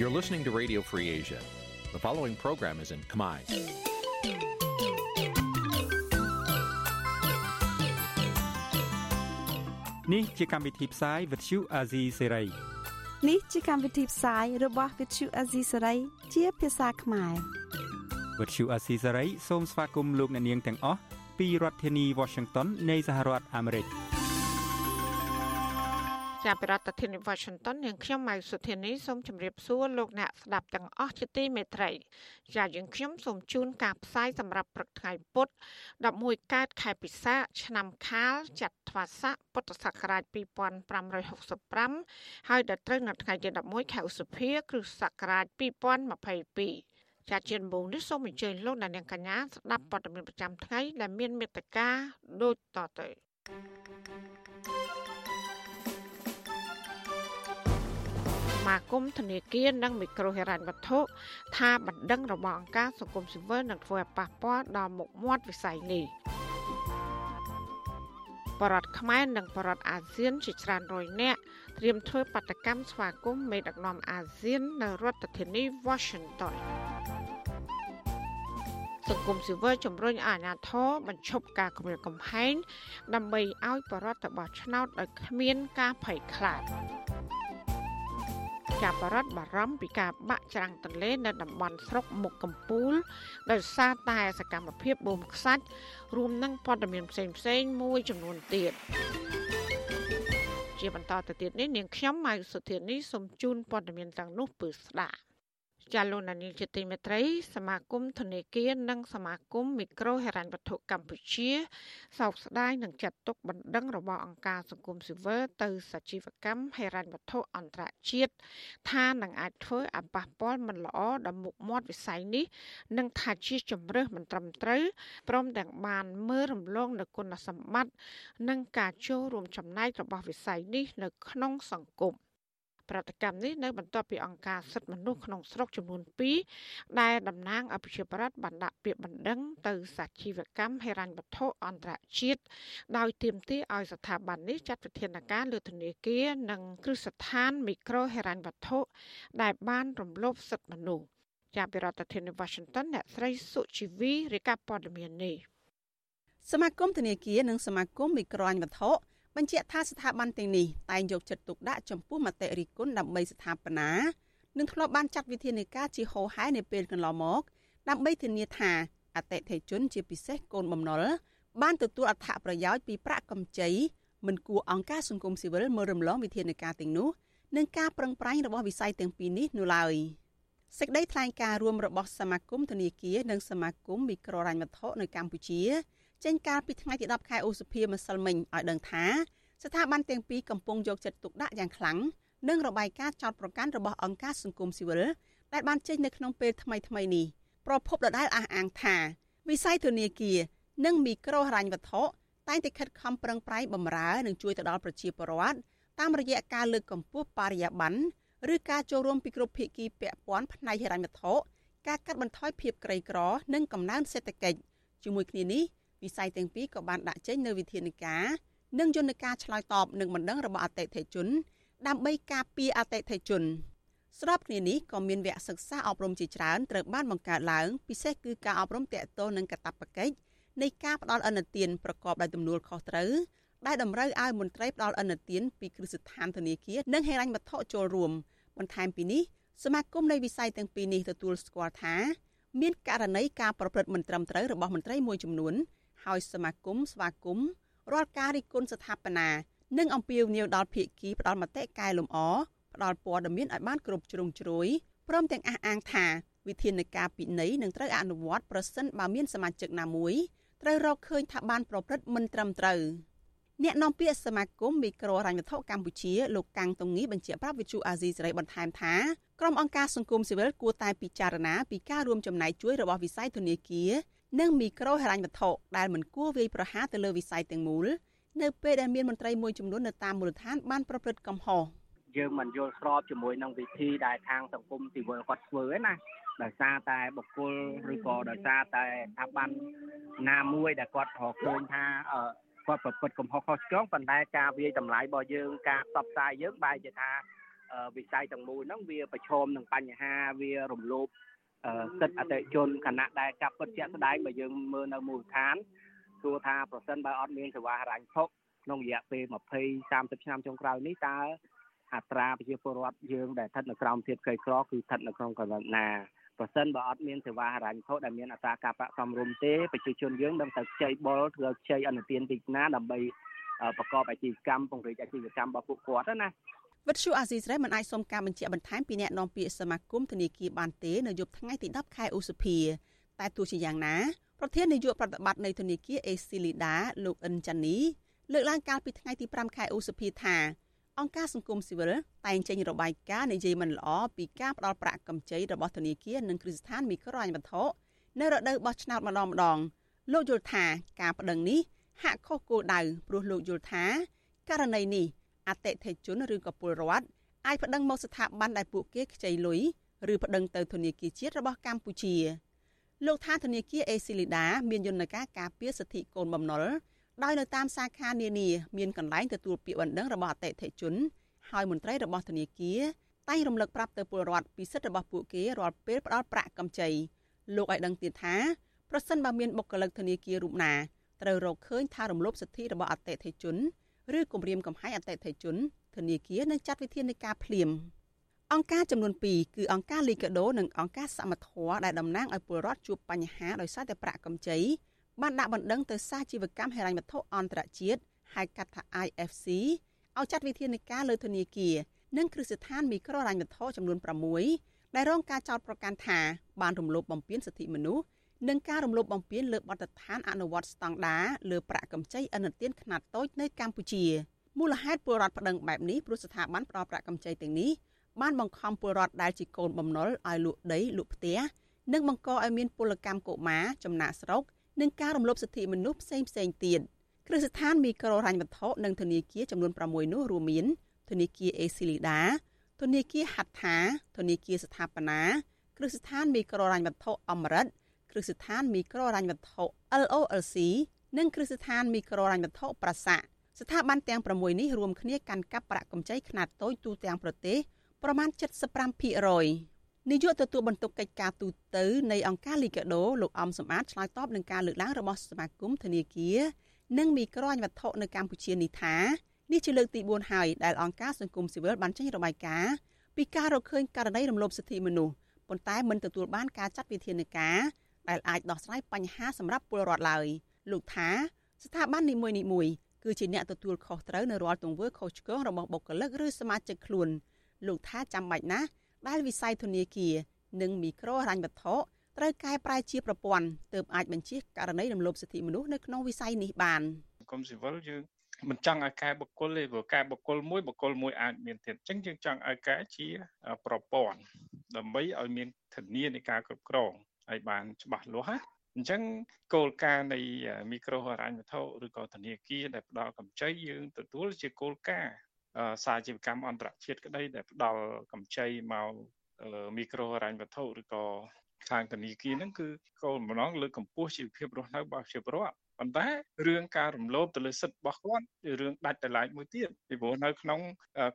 You're listening to Radio Free Asia. The following program is in Khmer. នេះជាកម្មវិធីផ្សាយ Vuthu Azizi Serai នេះជាកម្មវិធីផ្សាយរបស់ Vuthu Azizi Serai ជាភាសាខ្មែរ Vuthu Azizi Serai សូមស្វាគមន៍លោកអ្នកនាងទាំងអស់ពីរដ្ឋធានី Washington នៃសហរដ្ឋអាមេរិក។ ជាប្រធានាធិបតី Washington នាងខ្ញុំម៉ៅសុធានីសូមជម្រាបសួរលោកអ្នកស្ដាប់ទាំងអស់ជាទីមេត្រីចាយើងខ្ញុំសូមជូនការផ្សាយសម្រាប់ព្រឹកថ្ងៃពុធ11កើតខែពិសាឆ្នាំខាលចត្វាស័កពុទ្ធសករាជ2565ហើយដល់ត្រូវនៅថ្ងៃទី11ខែឧសភាគ្រិស្តសករាជ2022ចាជាដំបូងនេះសូមអញ្ជើញលោកអ្នកនាងកញ្ញាស្ដាប់ព័ត៌មានប្រចាំថ្ងៃដែលមានមេត្តាដូចតទៅ មាគមធនាគារនិងមីក្រូហិរញ្ញវត្ថុថាបណ្ដឹងរបស់អង្គការសង្គមស៊ីវិលនឹងធ្វើឲ្យប៉ះពាល់ដល់មុខមាត់វិស័យនេះបរដ្ឋខ្មែរនិងបរដ្ឋអាស៊ានជាច្រើនរយនាក់ត្រៀមធ្វើបដកម្មស្វាគមន៍មេដឹកនាំអាស៊ាននៅរដ្ឋធានី Washington សង្គមស៊ីវិលជំរុញអាជ្ញាធរបញ្ឈប់ការគំរាមកំហែងដើម្បីឲ្យបរដ្ឋបោះឆ្នោតដោយគ្មានការភ័យខ្លាច ចាប់បរដ្ឋបារម្ភពីការបាក់ច្រាំងទន្លេនៅតំបន់ស្រុកមុខកំពូលដោយសារតែសកម្មភាពបូមខ្សាច់រួមនឹងព័ត៌មានផ្សេងផ្សេងមួយចំនួនទៀតជាបន្តទៅទៀតនេះនាងខ្ញុំម៉ៅសុធានីសូមជូនព័ត៌មានទាំងនោះពឺស្ដាប់ ចាលោកនានីជាទីមេត្រី សមាគមធនាគារនិងសមាគមមីក្រូហិរញ្ញវត្ថុកម្ពុជាសោកស្ដាយនឹងចាត់ទុកបណ្ដឹងរបស់អង្គការសង្គមស៊ីវិលទៅសជីវកម្មហិរញ្ញវត្ថុអន្តរជាតិថានឹងអាចធ្វើឲ្យប៉ះពាល់មិនល្អដល់មុខមាត់វិស័យនេះនិងថាជាជំរើសមិនត្រឹមត្រូវព្រមទាំងបានមើលរំលងនូវគុណសម្បត្តិនិងការចូលរួមចំណែករបស់វិស័យនេះនៅក្នុងសង្គម។ ប្រតិកម្មនេះនៅបន្ទាប់ពីអង្គការសិទ្ធិមនុស្សក្នុងស្រុកចំនួន2ដែលតំណាងអភិជាប្រដ្ឋបានដាក់ពាក្យបណ្ដឹងទៅសាជីវកម្មហិរញ្ញវត្ថុអន្តរជាតិដោយទាមទារឲ្យស្ថាប័ននេះចាត់វិធានការលើធនាគារនិងគ្រឹះស្ថានមីក្រូហិរញ្ញវត្ថុដែលបានរំលោភសិទ្ធិមនុស្សជាប្រធានាធិបតី Washington អ្នកស្រីសុជីវីរាយការណ៍ព័ត៌មាននេះសមាគមធនាគារនិងសមាគមមីក្រូហិរញ្ញវត្ថុ បញ្ជាក់ថាស្ថាប័នទាំងនេះតែងយកចិត្តទុកដាក់ចំពោះមតិរិះគន់ដើម្បីស្ថាបនានិងធ្លាប់បានចាត់វិធានការជាហោហែនៅពេលកន្លងមកដើម្បីធានាថាអតិថិជនជាពិសេសកូនបំណុលបានទទួលអត្ថប្រយោជន៍ពីប្រាក់កម្ចីមិនគួរអង្គការសង្គមស៊ីវិលមើលរំលងវិធានការទាំងនោះនិងការប្រឹងប្រែងរបស់វិស័យទាំងពីរនេះនោះឡើយសេចក្តីថ្លែងការណ៍រួមរបស់សមាគមធនាគារនិងសមាគមមីក្រូហិរញ្ញវត្ថុនៅកម្ពុជា ចេញកាលពីថ្ងៃទី10ខែឧសភាម្សិលមិញឲ្យដឹងថាស្ថាប័នទាំងពីរកំពុងយកចិត្តទុកដាក់យ៉ាងខ្លាំងនឹងរបាយការណ៍ចោតប្រកាន់របស់អង្គការសង្គមស៊ីវិលដែលបានចេញនៅក្នុងពេលថ្មីថ្មីនេះប្រពន្ធដដែលអះអាងថាវិស័យធនាគារនិងមីក្រូហិរញ្ញវត្ថុតែងតែខិតខំប្រឹងប្រែងបម្រើនិងជួយទៅដល់ប្រជាពលរដ្ឋតាមរយៈការលើកកម្ពស់បរិយាបន្នឬការចូលរួមពីគ្រប់ភាគីពាក់ព័ន្ធផ្នែកហិរញ្ញវត្ថុការកាត់បន្ថយភាពក្រីក្រ និងកំណើនសេដ្ឋកិច្ចជាមួយគ្នានេះ វិស័យទាំងពីរក៏បានដាក់ចេញនូវវិធានការនិងយន្តការឆ្លើយតបនឹងបណ្ដឹងរបស់អតិថិជន ដើម្បីការពារអតិថិជន ស្របគ្នានេះក៏មានវគ្គសិក្សាអប់រំជាច្រើនត្រូវបានបង្កើតឡើងពិសេសគឺការអប់រំទាក់ទងនឹងកាតព្វកិច្ចនៃការផ្ដល់អនុទានប្រកបដោយទំនួលខុសត្រូវដែលតម្រូវឲ្យមន្ត្រីផ្ដល់អនុទានពីគ្រឹះស្ថានធនាគារនិងហិរញ្ញវត្ថុចូលរួមបន្ថែមពីនេះសមាគមនៃវិស័យទាំងពីរនេះទទួលស្គាល់ថាមានករណីការប្រព្រឹត្តមិនត្រឹមត្រូវរបស់មន្ត្រីមួយចំនួន ហើយសមាគមស្វាគមន៍រាល់ការរិះគន់ស្ថាបនានិងអំពាវនាវដល់ភាគីផ្ដល់មតិកែលម្អផ្ដល់ព័ត៌មានឲ្យបានគ្រប់ជ្រុងជ្រោយព្រមទាំងអះអាងថាវិធានការពិន័យនឹងត្រូវអនុវត្តប្រសិនបើមានសមាជិកណាមួយត្រូវរកឃើញថាបានប្រព្រឹត្តមិនត្រឹមត្រូវអ្នកនាំពាក្យសមាគមមីក្រូហិរញ្ញវត្ថុកម្ពុជាលោកកាំងតុងងីបញ្ជាក់ប្រាប់វិទ្យុអាស៊ីសេរីបន្ថែមថាក្រុមអង្គការសង្គមស៊ីវិលគួរតែពិចារណាពីការរួមចំណែកជួយរបស់វិស័យធនាគារ និងមីក្រូហិរញ្ញវត្ថុដែលមិនគួរវាយប្រហារទៅលើវិស័យទាំងមូលនៅពេលដែលមានមន្ត្រីមួយចំនួននៅតាមមូលដ្ឋានបានប្រព្រឹត្តកំហុសយើងមិនយល់ស្របជាមួយនឹងវិធីដែលខាងសង្គមស៊ីវិលគាត់ធ្វើណាដោយសារតែបុគ្គលឬក៏ដោយសារតែស្ថាប័នណាមួយដែលគាត់រកឃើញថាគាត់ប្រព្រឹត្តកំហុសខុសឆ្គងប៉ុន្តែការវាយតម្លៃរបស់យើងការផ្សព្វផ្សាយយើងបែរជាថាវិស័យទាំងមូលហ្នឹងវាប្រឈមនឹងបញ្ហាវារំលោភ សិទ្ធិអតិជនគណៈដែលកាប់ពិតជាក់ស្ដែងបើយើងមើលនៅមូលដ្ឋានទោះថាប្រសិនបើអត់មានសេវាហិរញ្ញភុកក្នុងរយៈពេល20 30ឆ្នាំចុងក្រោយនេះតើអត្រាប្រជាពលរដ្ឋយើងដែលស្ថិតនៅក្រោមភាពក្រីក្រគឺស្ថិតនៅក្នុងកម្រិតណាប្រសិនបើអត់មានសេវាហិរញ្ញភុកដែលមានអត្រាការប្រាក់សមរម្យទេប្រជាជនយើងនឹងទៅខ្ចីបុលធ្វើខ្ចីអនុទានទីណាដើម្បីប្រកបអាជីវកម្មពង្រីកអាជីវកម្មរបស់ពួកគាត់ណា វិទ្យុអាស៊ីសេរីមិនអាចសុំការបញ្ជាក់បន្ថែមពីអ្នកនាំពាក្យសមាគមធនាគារបានទេនៅយប់ថ្ងៃទី10ខែឧសភាតែទោះជាយ៉ាងណាប្រធាននាយកប្រតិបត្តិនៃធនាគារអេស៊ីលីដាលោកអិនចាន់នីលើកឡើងកាលពីថ្ងៃទី5ខែឧសភាថាអង្គការសង្គមស៊ីវិលតែងចេញរបាយការណ៍និយាយមិនល្អពីការផ្ដល់ប្រាក់កម្ចីរបស់ធនាគារនិងគ្រឹះស្ថានមីក្រូហិរញ្ញវត្ថុនៅរដូវបោះឆ្នោតម្ដងម្ដងលោកយល់ថាការប្តឹងនេះហាក់ខុសគោលដៅព្រោះលោកយល់ថាករណីនេះ អតិថិជនឬក៏ពលរដ្ឋអាចប្តឹងមកស្ថាប័នដែលពួកគេខ្ចីលុយឬប្តឹងទៅធនាគារជាតិរបស់កម្ពុជាលោកថាធនាគារអេស៊ីលីដាមានយន្តការការពារសិទ្ធិកូនបំណុលដោយនៅតាមសាខានានាមានកន្លែងទទួលពាក្យបណ្ដឹងរបស់អតិថិជន ហើយមន្ត្រីរបស់ធនាគារតែងរំលឹកប្រាប់ទៅពលរដ្ឋពីសិទ្ធិរបស់ពួកគេរាល់ពេលផ្ដល់ប្រាក់កម្ចីលោកឲ្យដឹងទៀតថាប្រសិនបើមានបុគ្គលិកធនាគាររូបណាត្រូវរកឃើញថារំលោភសិទ្ធិរបស់អតិថិជន ឬគំរាមកំហែងអតិថិជនធនាគារនឹងចាត់វិធានការភ្លាមអង្គការចំនួន2គឺអង្គការលីកាដូនិងអង្គការសមត្ថៈដែលតំណាងឲ្យពលរដ្ឋជួបបញ្ហាដោយសារតែប្រាក់កម្ចីបានដាក់បណ្ដឹងទៅសាជីវកម្មហិរញ្ញវត្ថុអន្តរជាតិហៅកាត់ថា IFC ឲ្យចាត់វិធានការលើធនាគារនិងគ្រឹះស្ថានមីក្រូហិរញ្ញវត្ថុចំនួន6ដែលរងការចោទប្រកាន់ថាបានរំលោភបំពានសិទ្ធិមនុស្ស និងការរំលោភបំពានលើបទដ្ឋានអនុវត្តស្តង់ដារលើប្រាក់កម្ចីអនុទានខ្នាតតូចនៅកម្ពុជាមូលហេតុពលរដ្ឋប្តឹងបែបនេះព្រោះស្ថាប័នផ្ដល់ប្រាក់កម្ចីទាំងនេះបានបង្ខំពលរដ្ឋដែលជាកូនបំណុលឲ្យលក់ដីលក់ផ្ទះនិងបង្កឲ្យមានពលកម្មកុមារចំណាក់ស្រុកនិងការរំលោភសិទ្ធិមនុស្សផ្សេងផ្សេងទៀតគ្រឹះស្ថានមីក្រូហិរញ្ញវត្ថុនិងធនាគារចំនួន6នោះរួមមានធនាគារអេស៊ីលីដាធនាគារហាត់ថាធនាគារស្ថាបនាគ្រឹះស្ថានមីក្រូហិរញ្ញវត្ថុអមរិត គ្រឹះស្ថានមីក្រូហិរញ្ញវត្ថុ LOLC និងគ្រឹះស្ថានមីក្រូហិរញ្ញវត្ថុប្រាសាក់ស្ថាប័នទាំង6នេះរួមគ្នាកាន់កាប់ប្រាក់កម្ចីខ្នាតតូចទូទាំងប្រទេសប្រមាណ75%នាយកទទួលបន្ទុកកិច្ចការទូតទៅនៃអង្គការលីកាដូលោកអំសំអាតឆ្លើយតបនឹងការលើកឡើងរបស់សមាគមធនាគារនិងមីក្រូហិរញ្ញវត្ថុនៅកម្ពុជានេះថានេះជាលើកទី4ហើយដែលអង្គការសង្គមស៊ីវិលបានចេញរបាយការណ៍ពីការរកឃើញករណីរំលោភសិទ្ធិមនុស្សប៉ុន្តែមិនទទួលបានការចាត់វិធានការ ដែលអាចដោះស្រាយបញ្ហាសម្រាប់ពលរដ្ឋឡើយលោកថាស្ថាប័ននីមួយៗគឺជាអ្នកទទួលខុសត្រូវនៅរាល់ទង្វើខុសឆ្គងរបស់បុគ្គលិកឬសមាជិកខ្លួនលោកថាចាំបាច់ណាស់ដែលវិស័យធនាគារនិងមីក្រូហិរញ្ញវត្ថុត្រូវកែប្រែជាប្រព័ន្ធទើបអាចបញ្ជៀសករណីរំលោភសិទ្ធិមនុស្សនៅក្នុងវិស័យនេះបានសង្គមស៊ីវិលយើងមិនចង់ឲ្យកែបុគ្គលទេព្រោះកែបុគ្គលមួយបុគ្គលមួយអាចមានទៀតអញ្ចឹងយើងចង់ឲ្យកែជាប្រព័ន្ធដើម្បីឲ្យមានធានានៃការគ្រប់គ្រង ឲ្យបានច្បាស់លាស់ណាអញ្ចឹងគោលការណ៍នៃមីក្រូហិរញ្ញវត្ថុឬក៏ធនាគារដែលផ្ដល់កម្ចីយើងទទួលជាគោលការណ៍សាជីវកម្មអន្តរជាតិក្តីដែលផ្ដល់កម្ចីមកមីក្រូហិរញ្ញវត្ថុឬក៏ខាងធនាគារហ្នឹងគឺគោលបំណងលើកកម្ពស់ជីវភាពរស់នៅរបស់ប្រជាពលរដ្ឋប៉ុន្តែរឿងការរំលោភទៅលើសិទ្ធិរបស់គាត់គឺរឿងដាច់ដライមួយទៀតពីព្រោះនៅក្នុង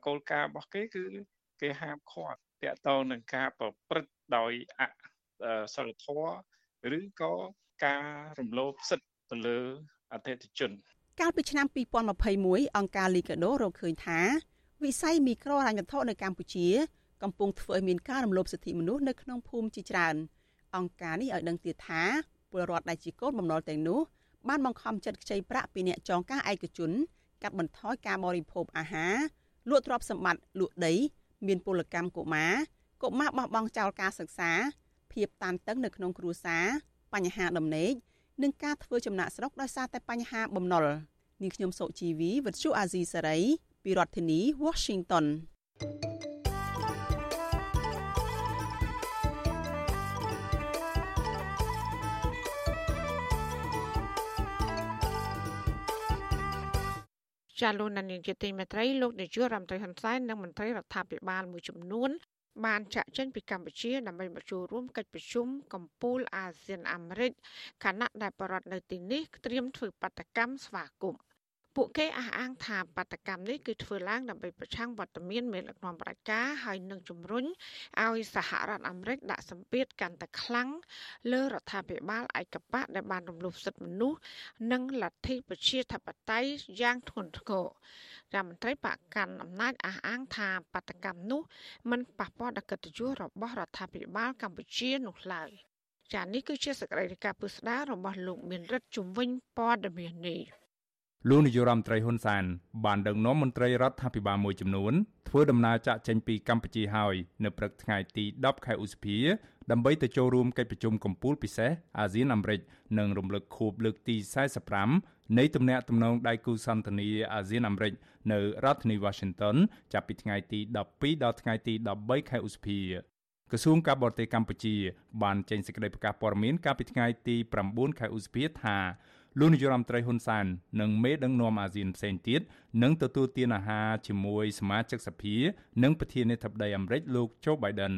គោលការណ៍របស់គេគឺគេហាមឃាត់តកតងនឹងការប្រព្រឹត្តដោយអ សិលធម៌ឬក៏ការរំលោភសិទ្ធិទៅលើអតិថិជន កាលពីឆ្នាំ2021អង្គការលីកាដូរកឃើញថា វិស័យមីក្រូហិរញ្ញវត្ថុនៅកម្ពុជាកំពុងធ្វើឲ្យមានការរំលោភសិទ្ធិមនុស្សនៅក្នុងភូមិជាច្រើនអង្គការនេះឲ្យដឹងទៀតថាពលរដ្ឋដែលជាកូនបំណុលទាំងនោះបានបង្ខំចិត្តខ្ចីប្រាក់ពីអ្នកចងការឯកជនកាត់បន្ថយការបរិភោគអាហារលក់ទ្រព្យសម្បត្តិលក់ដី មានពលកម្មកុមារកុមារបោះបង់ចោលការសិក្សា ភាពតានតឹងនៅក្នុងគ្រួសារបញ្ហាដំណេកនិងការធ្វើចំណាក់ស្រុកដោយសារតែបញ្ហាបំណុលនាងខ្ញុំសុជីវីវិទ្យុអាស៊ីសេរីពីរដ្ឋធានី Washington ចាលោកនានីជាទីមេត្រីលោកនាយករដ្ឋមន្ត្រីហ៊ុនសែននិងមន្ត្រីរដ្ឋាភិបាលមួយចំនួន បានចាក់ចេញពីកម្ពុជាដើម្បីមកចូលរួមកិច្ចប្រជុំកម្ពុជាអាស៊ានអាមេរិកខណៈដែលបរដ្ឋនៅទីនេះត្រៀមធ្វើបដកម្មស្វាគមន៍ ពួកគេអះអាងថាបាតកម្មនេះគឺធ្វើឡើងដើម្បីប្រឆាំងវត្តមានមេដឹកនាំប្រជាហើយនឹងជំរុញឲ្យសហរដ្ឋអាមេរិកដាក់សម្ពាធកាន់តែខ្លាំងលើរដ្ឋាភិបាលឯកបកដែលបានរំលោភសិទ្ធិមនុស្សនិងលទ្ធិប្រជាធិបតេយ្យយ៉ាងធ្ងន់ធ្ងររដ្ឋមន្ត្រីបកកាន់អំណាចអះអាងថាបាតកម្មនោះមិនប៉ះពាល់ដល់កិត្តិយសរបស់រដ្ឋាភិបាលកម្ពុជានោះឡើយចា៎នេះគឺជាសកម្មភាពពុស្ដាររបស់លោកមានរិទ្ធជំវិញព័ត៌មាននេះ លោកនាយរដ្ឋមន្ត្រីហ៊ុនសែនបានដឹកនាំមន្ត្រីរដ្ឋាភិបាលមួយចំនួនធ្វើដំណើរចាក់ចេញពីកម្ពុជាហើយនៅព្រឹកថ្ងៃទី10ខែឧសភាដើម្បីទៅចូលរួមកិច្ចប្រជុំកំពូលពិសេសអាស៊ានអាមេរិកនិងរំលឹកខួបលើកទី45នៃទំនាក់ទំនងដៃគូសន្តិនិកអាស៊ានអាមេរិកនៅរដ្ឋធានី Washington ចាប់ពីថ្ងៃទី12ដល់ថ្ងៃទី13ខែឧសភាក្រសួងការបរទេសកម្ពុជាបានចេញសេចក្តីប្រកាសព័ត៌មានកាលពីថ្ងៃទី9ខែឧសភាថា លោកនាយរដ្ឋមន្ត្រីហ៊ុនសែននិងមេដឹកនាំអាស៊ានផ្សេងទៀតនឹងទទួលទានអាហារជាមួយសមាជិកសភា និងប្រធានាធិបតីអាមេរិកលោកโจ Biden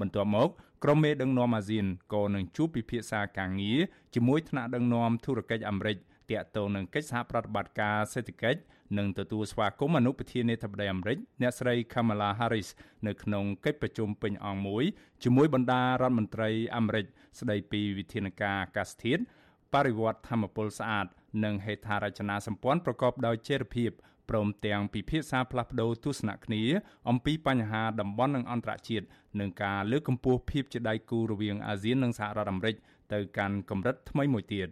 បន្ទាប់មកក្រុមមេដឹកនាំអាស៊ានក៏នឹងជួបពិភាក្សាការងារជាមួយថ្នាក់ដឹកនាំធុរកិច្ចអាមេរិកទាក់ទងនឹងកិច្ចសហប្រតិបត្តិការសេដ្ឋកិច្ចនិងទទួលស្វាគមន៍អនុប្រធានាធិបតីអាមេរិកអ្នកស្រី Kamala Harris នៅក្នុងកិច្ចប្រជុំពេញអង្គមួយជាមួយបណ្ដារដ្ឋមន្ត្រីអាមេរិកស្ដីពីវិធានការអាកាសធាតុ បរិវត្តធម្មពលស្អាត និងហេដ្ឋារចនាសម្ព័ន្ធប្រកបដោយចីរភាពព្រមទាំងពិភាក្សាផ្លាស់ប្តូរទស្សនៈគ្នាអំពីបញ្ហាតំបន់និងអន្តរជាតិនិងការលើកកម្ពស់ភាពជាដៃគូរវាងអាស៊ាននិងសហរដ្ឋអាមេរិកទៅកាន់កម្រិតថ្មីមួយទៀត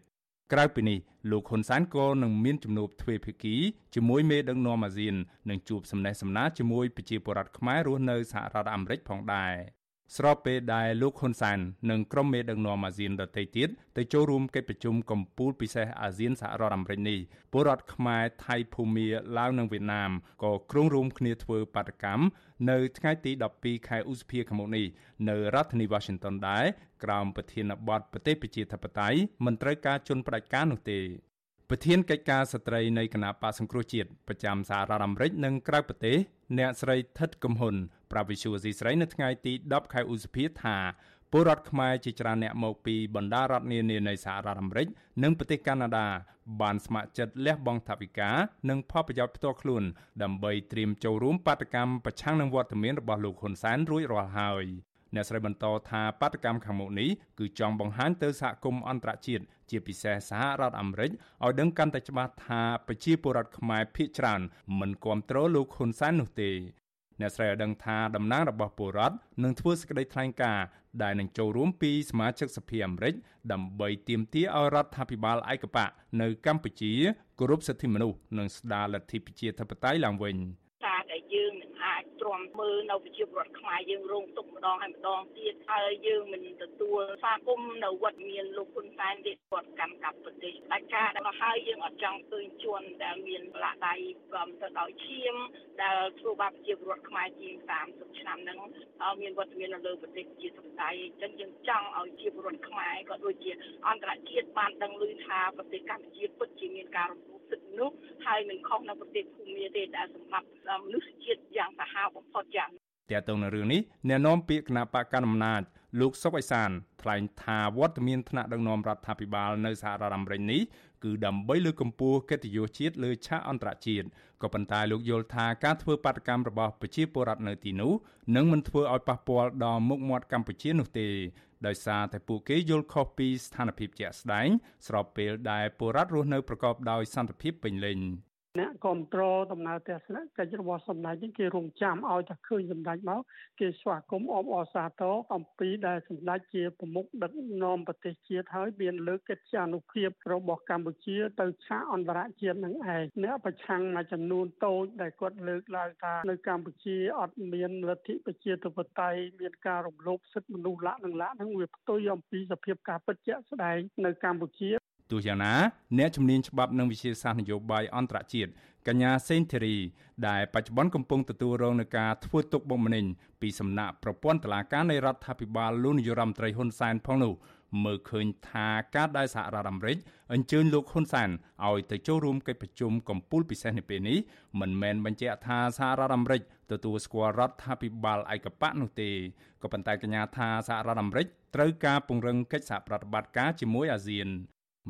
ក្រៅពីនេះលោកហ៊ុនសែនក៏នឹងមានជំនួបទ្វេភាគីជាមួយមេដឹកនាំអាស៊ាននិងជួបសំណេះសំណាលជាមួយប្រជាពលរដ្ឋខ្មែររស់នៅសហរដ្ឋអាមេរិកផងដែរ ស្របពេលដែលលោកហ៊ុនសែននិងក្រុមមេដឹកនាំអាស៊ានដទៃទៀតទៅចូលរួមកិច្ចប្រជុំកំពូលពិសេសអាស៊ានសហរដ្ឋអាមេរិកនេះពលរដ្ឋខ្មែរថៃភូមាឡាវនិងវៀតណាមក៏គ្រងរួមគ្នាធ្វើបាតកម្មនៅថ្ងៃទី12ខែឧសភាឆ្នាំនេះនៅរដ្ឋធានី Washington ដែរក្រោមប្រធានបទប្រទេសប្រជាធិបតេយ្យមិនត្រូវការជន់ផ្ដាច់ការនោះទេ ប្រធានកិច្ចការស្ត្រីនៃគណៈបកសង្គ្រោះជាតិប្រចាំសហរដ្ឋអាមេរិកនិងក្រៅប្រទេសអ្នកស្រីថិតកំហ៊ុនប្រាវិសុវស៊ីស្រីនៅថ្ងៃទី10ខែឧសភាថាពលរដ្ឋខ្មែរជាច្រើនអ្នកមកពីបណ្ដារដ្ឋនានានៃសហរដ្ឋអាមេរិកនិងប្រទេសកាណាដាបានស្ម័គ្រចិត្តលះបង់ថវិកានិងផលប្រយោជន៍ផ្ទាល់ខ្លួន ដើម្បីត្រៀមចូលរួមបាតកម្មប្រឆាំងនឹងវត្តមានរបស់លោកហ៊ុនសែនរួចរាល់ហើយអ្នកស្រីបន្តថាបាតកម្មខាងមុខនេះគឺចង់បង្ហាញទៅសហគមន៍អន្តរជាតិ ជាពិសេសសហរដ្ឋអាមេរិកឲ្យដឹងកាន់តែច្បាស់ថាប្រជាពលរដ្ឋខ្មែរភាគច្រើនមិនគ្រប់គ្រងលោកហ៊ុនសែននោះទេអ្នកស្រីឲ្យដឹងថាតំណាងរបស់ពលរដ្ឋនឹងធ្វើសេចក្តីថ្លែងការណ៍ដែលនឹងចូលរួមពីសមាជិកសភាអាមេរិកដើម្បីទាមទារឲ្យរដ្ឋាភិបាលឯកបកនៅកម្ពុជាគោរពសិទ្ធិមនុស្សនិងស្ដារលទ្ធិប្រជាធិបតេយ្យឡើងវិញការដែលយើងមិនអាចទ្រាំ មើលនៅប្រជាពលរដ្ឋខ្មែរយើងរងទុក្ខម្ដងហើយម្ដងទៀតហើយយើងមិនទទួលស្វាគមន៍នៅវត្តមានលោកហ៊ុនសែនទេគាត់កម្មកម្មប្រទេសតែការដែលមកហើយយើងអត់ចង់ឃើញជន់ដែលមានលាក់ដៃព្រមទៅដោយឈាមដែលធ្វើបាបប្រជាពលរដ្ឋខ្មែរជាង30ឆ្នាំហ្នឹងមានវត្តមាននៅលើប្រទេសជាសង្ស័យអញ្ចឹងយើងចង់ឲ្យជាពលរដ្ឋខ្មែរក៏ដូចជាអន្តរជាតិបានដឹងឮថាប្រទេសកម្ពុជាពិតជាមានការរំលោភសិទ្ធិមនុស្សហើយមិនខុសនៅប្រទេសភូមាទេដែលសម្រាប់មនុស្សជាតិយ៉ាងសាហាវបំផុតយ៉ាងតើតើនៅរឿងនេះអ្នកនាំពាក្យគណៈបកកណ្ដាលអំណាចលោកសុកអេសានថ្លែងថាវត្តមានថ្នាក់ដឹកនាំរដ្ឋាភិបាលនៅសហរដ្ឋអាមេរិកនេះគឺដើម្បីលើកកម្ពស់កិត្តិយសជាតិលើឆាកអន្តរជាតិក៏ប៉ុន្តែលោកយល់ថាការធ្វើបាតកម្មរបស់ប្រជាពលរដ្ឋនៅទីនោះនឹងមិនធ្វើឲ្យប៉ះពាល់ដល់មុខមាត់កម្ពុជានោះទេដោយសារតែពួកគេយល់ខុសពីស្ថានភាពជាក់ស្ដែងស្របពេលដែលពលរដ្ឋរស់នៅប្រកបដោយសន្តិភាពពេញលេញ អ្នកគ្រប់គ្រងដំណើរទស្សនកិច្ចរបស់សម្ដេចនេះគេរងចាំឲ្យតែឃើញសម្ដេចមកគេស្វាគមន៍អបអរសាទរអំពីដែលសម្ដេចជាប្រមុខដឹកនាំប្រទេសជាតិហើយមានលើកកិច្ចអនុភាពរបស់កម្ពុជាទៅឆាកអន្តរជាតិនឹងឯងអ្នកប្រឆាំងមួយចំនួនតូចដែលគាត់លើកឡើងថានៅកម្ពុជាអត់មានលទ្ធិប្រជាធិបតេយ្យមានការរំលោភសិទ្ធិមនុស្សលក្ខនឹងលក្ខនឹងវាផ្ទុយអំពីសភាពការពិតជាក់ស្ដែងនៅកម្ពុជា ទោះយ៉ាងណាអ្នកជំនាញច្បាប់និងវិជាសាស្ត្រនយោបាយអន្តរជាតិកញ្ញាសេនធីរីដែលបច្ចុប្បន្នកំពុងទទួលរងនឹងការធ្វើទុកបុកម្នេញពីសំណាក់ប្រព័ន្ធតុលាការនៃរដ្ឋាភិបាលលោកនាយរដ្ឋមន្ត្រីហ៊ុនសែនផងនោះមើលឃើញថាការដែលសហរដ្ឋអាមេរិកអញ្ជើញលោកហ៊ុនសែនឲ្យទៅចូលរួមកិច្ចប្រជុំកំពូលពិសេសនៅពេលនេះមិនមែនបញ្ជាក់ថាសហរដ្ឋអាមេរិកទទួលស្គាល់រដ្ឋាភិបាលឯកបកនោះទេក៏ប៉ុន្តែកញ្ញាថាសហរដ្ឋអាមេរិកត្រូវការពង្រឹងកិច្ចសហប្រតិបត្តិការជាមួយអាស៊ាន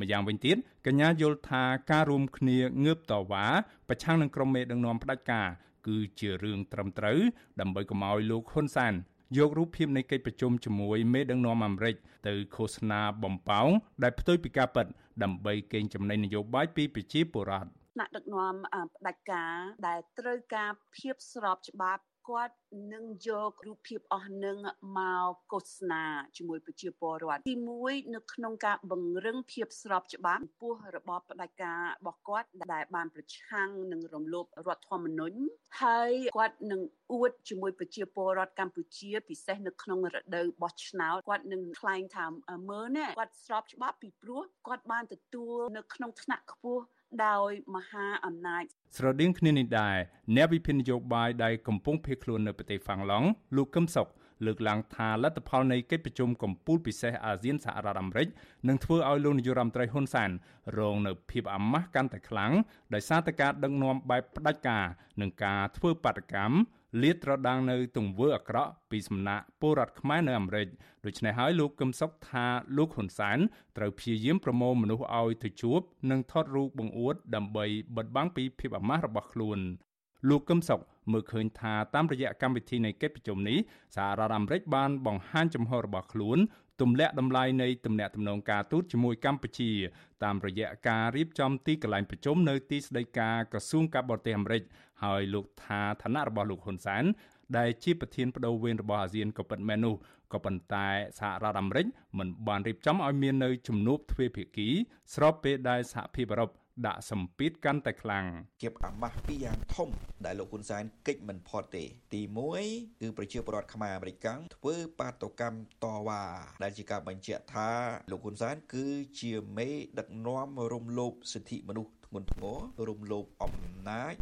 ម្យ៉ាងវិញទៀតកញ្ញាយល់ថាការរួមគ្នាងើបតវ៉ាប្រឆាំងនឹងក្រុមមេដឹកនាំផ្ដាច់ការគឺជារឿងត្រឹមត្រូវដើម្បីកុំឲ្យលោកហ៊ុនសែនយករូបភាពនៃកិច្ចប្រជុំជាមួយមេដឹកនាំអាមេរិកទៅឃោសនាបំផោងដែលផ្ទុយពីការពិតដើម្បីកេងចំណេញនយោបាយពីប្រជាពលរដ្ឋថ្នាក់ដឹកនាំផ្ដាច់ការដែលត្រូវការភាពស្របច្បាប់ គាត់នឹងយករូបភាពអស់នឹងមកឃោសនាជាមួយប្រជាពលរដ្ឋទី1នៅក្នុងការបង្រឹងភាពស្របច្បាប់ពោះរបបផ្ដាច់ការរបស់គាត់ដែលបានប្រឆាំងនឹងរំលោភរដ្ឋធម្មនុញ្ញហើយគាត់នឹងអួតជាមួយប្រជាពលរដ្ឋកម្ពុជាពិសេសនៅក្នុងរដូវបោះឆ្នោតគាត់នឹងថ្លែងថាមើលណាគាត់ស្របច្បាប់ពីព្រោះគាត់បានទទួលនៅក្នុងថ្នាក់ខ្ពស់ ដោយមហាអំណាចស្រដៀងគ្នានេះដែរអ្នកវិភាគនយោបាយដែលកំពុងភៀសខ្លួននៅប្រទេសហ្វាំងឡង់លោកកឹមសុខលើកឡើងថាលទ្ធផលនៃកិច្ចប្រជុំកំពូលពិសេសអាស៊ានសហរដ្ឋអាមេរិកនឹងធ្វើឲ្យលោកនាយរដ្ឋមន្ត្រីហ៊ុនសែនរងនៅភាពអាម៉ាស់កាន់តែខ្លាំងដោយសារតែការដឹកនាំបែបផ្ដាច់ការនិងការធ្វើបាតកម្ម លាតត្រដាងនៅទង្វើអាក្រក់ពីសំណាក់ពលរដ្ឋខ្មែរនៅអាមេរិកដូច្នេះហើយលោកកឹមសុខថាលោកហ៊ុនសែនត្រូវព្យាយាមប្រមូលមនុស្សឲ្យទៅជួប និងថតរូបបង្អួត ដើម្បីបិទបាំងពីភាពអាម៉ាស់របស់ខ្លួនលោកកឹមសុខមើលឃើញថាតាមរយៈកម្មវិធីនៃកិច្ចប្រជុំនេះសហរដ្ឋអាមេរិកបានបង្ហាញចំហរបស់ខ្លួនទម្លាក់តម្លៃនៃទំនាក់ទំនងការទូតជាមួយកម្ពុជា តាមរយៈការរៀបចំទីកន្លែងប្រជុំនៅទីស្តីការក្រសួងការបរទេសអាមេរិក ហើយលោកថាឋានៈរបស់លោកហ៊ុនសែនដែលជាប្រធានបដូវវេនរបស់អាស៊ានក៏ពិតមែននោះក៏ប៉ុន្តែសហរដ្ឋអាមេរិកមិនបានរៀបចំឲ្យមាននៅជំនួបទ្វេភាគី ស្របពេលដែលសហភាពអឺរ៉ុបដាក់សម្ពាធកាន់តែខ្លាំងជាអាម៉ាស់ពីរយ៉ាងធំដែលលោកហ៊ុនសែនកិច្ចមិនផុតទេ ទី1គឺប្រជាពលរដ្ឋខ្មែរអាមេរិកធ្វើបាតុកម្មតវ៉ាដែលជាការបញ្ជាក់ថាលោកហ៊ុនសែនគឺជាមេដឹកនាំរំលោភសិទ្ធិមនុស្សធ្ងន់ធ្ងររំលោភអំណាច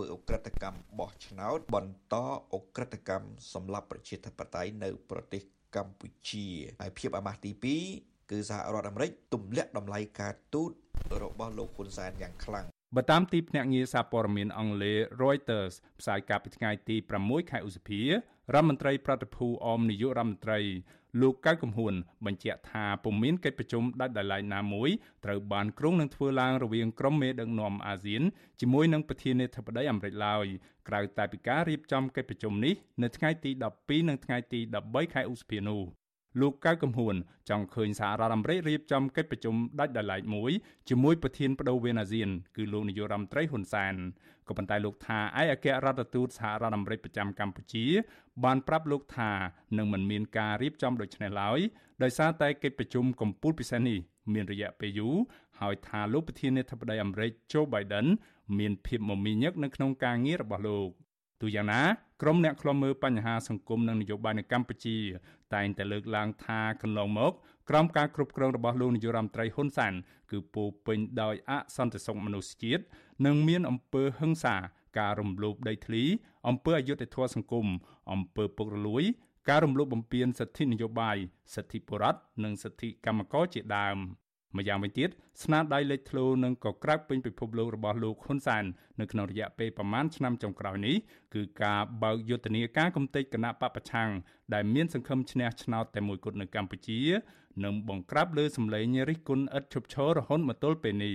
ធ្វើអ ுக ្រិតកម្មបោះឆ្នោត បន្តអ ுக ្រិតកម្មសម្រាប់ប្រជាធិបតេយ្យនៅប្រទេសកម្ពុជាហើយភាពអាម៉ាស់ទី2គឺសហរដ្ឋអាមេរិកទម្លាក់តម្លៃការទូតរបស់លោកហ៊ុនសែនយ៉ាងខ្លាំង បើតាមទីភ្នាក់ងារសារព័ត៌មានអង់គ្លេស Reuters ផ្សាយកាលពីថ្ងៃទី6ខែឧសភារដ្ឋមន្ត្រីប្រតិភូអមនាយករដ្ឋមន្ត្រីលោកកៅកំហួនបញ្ជាក់ថាពុំមានកិច្ចប្រជុំដាច់ដោយឡែកណាមួយត្រូវបានគ្រោងនឹងធ្វើឡើងរវាងក្រុមមេដឹកនាំអាស៊ានជាមួយនឹងប្រធានាធិបតីអាមេរិកឡើយក្រៅតែពីការរៀបចំកិច្ចប្រជុំនេះនៅថ្ងៃទី12និងថ្ងៃទី13ខែឧសភានោះ លោកកៅកំហួនចង់ឃើញសហរដ្ឋអាមេរិករៀបចំកិច្ចប្រជុំដាច់ដោយឡែកមួយជាមួយប្រធានបដូវវេនអាស៊ានគឺលោកនាយករដ្ឋមន្ត្រីហ៊ុនសែនក៏ប៉ុន្តែលោកថាឯកអគ្គរដ្ឋទូតសហរដ្ឋអាមេរិកប្រចាំកម្ពុជាបានប្រាប់លោកថានឹងមិនមានការរៀបចំដូចនេះឡើយដោយសារតែកិច្ចប្រជុំកំពូលពិសេសនេះមានរយៈពេលយូរហើយថាលោកប្រធានាធិបតីអាមេរិក Joe Biden មានភាពមមាញឹកនៅក្នុងការងាររបស់លោកទូយ៉ាងណាក្រុមអ្នកខ្លំមើលបញ្ហាសង្គមនិងនយោបាយនៅកម្ពុជា តែងតែលើកឡើងថាកន្លងមកក្រោមការគ្រប់គ្រងរបស់លោកនាយរដ្ឋមន្ត្រីហ៊ុនសែនគឺពោពេញដោយអសន្តិសុខមនុស្សជាតិនិងមានអំពើហិង្សាការរំលោភដីធ្លីអំពើអយុត្តិធម៌សង្គមអំពើពុករលួយ ការរំលោភបំពានសិទ្ធិនយោបាយសិទ្ធិបុរដ្ឋនិងសិទ្ធិកម្មករជាដើម ម្យ៉ាងវិញទៀតស្នាដៃលេចធ្លោនិងក៏ក្រើកពេញពិភពលោករបស់លោកហ៊ុនសែននៅក្នុងរយៈពេលប្រមាណឆ្នាំចុងក្រោយនេះគឺការបើកយុទ្ធនាការកំទេចគណៈបពប្រឆាំងដែលមានសង្ឃឹមឈ្នះឆ្នោតតែមួយគត់នៅកម្ពុជានិងបង្ក្រាបលើសម្លេងរិះគន់ឥតឈប់ឈររហូតមកទល់ពេលនេះ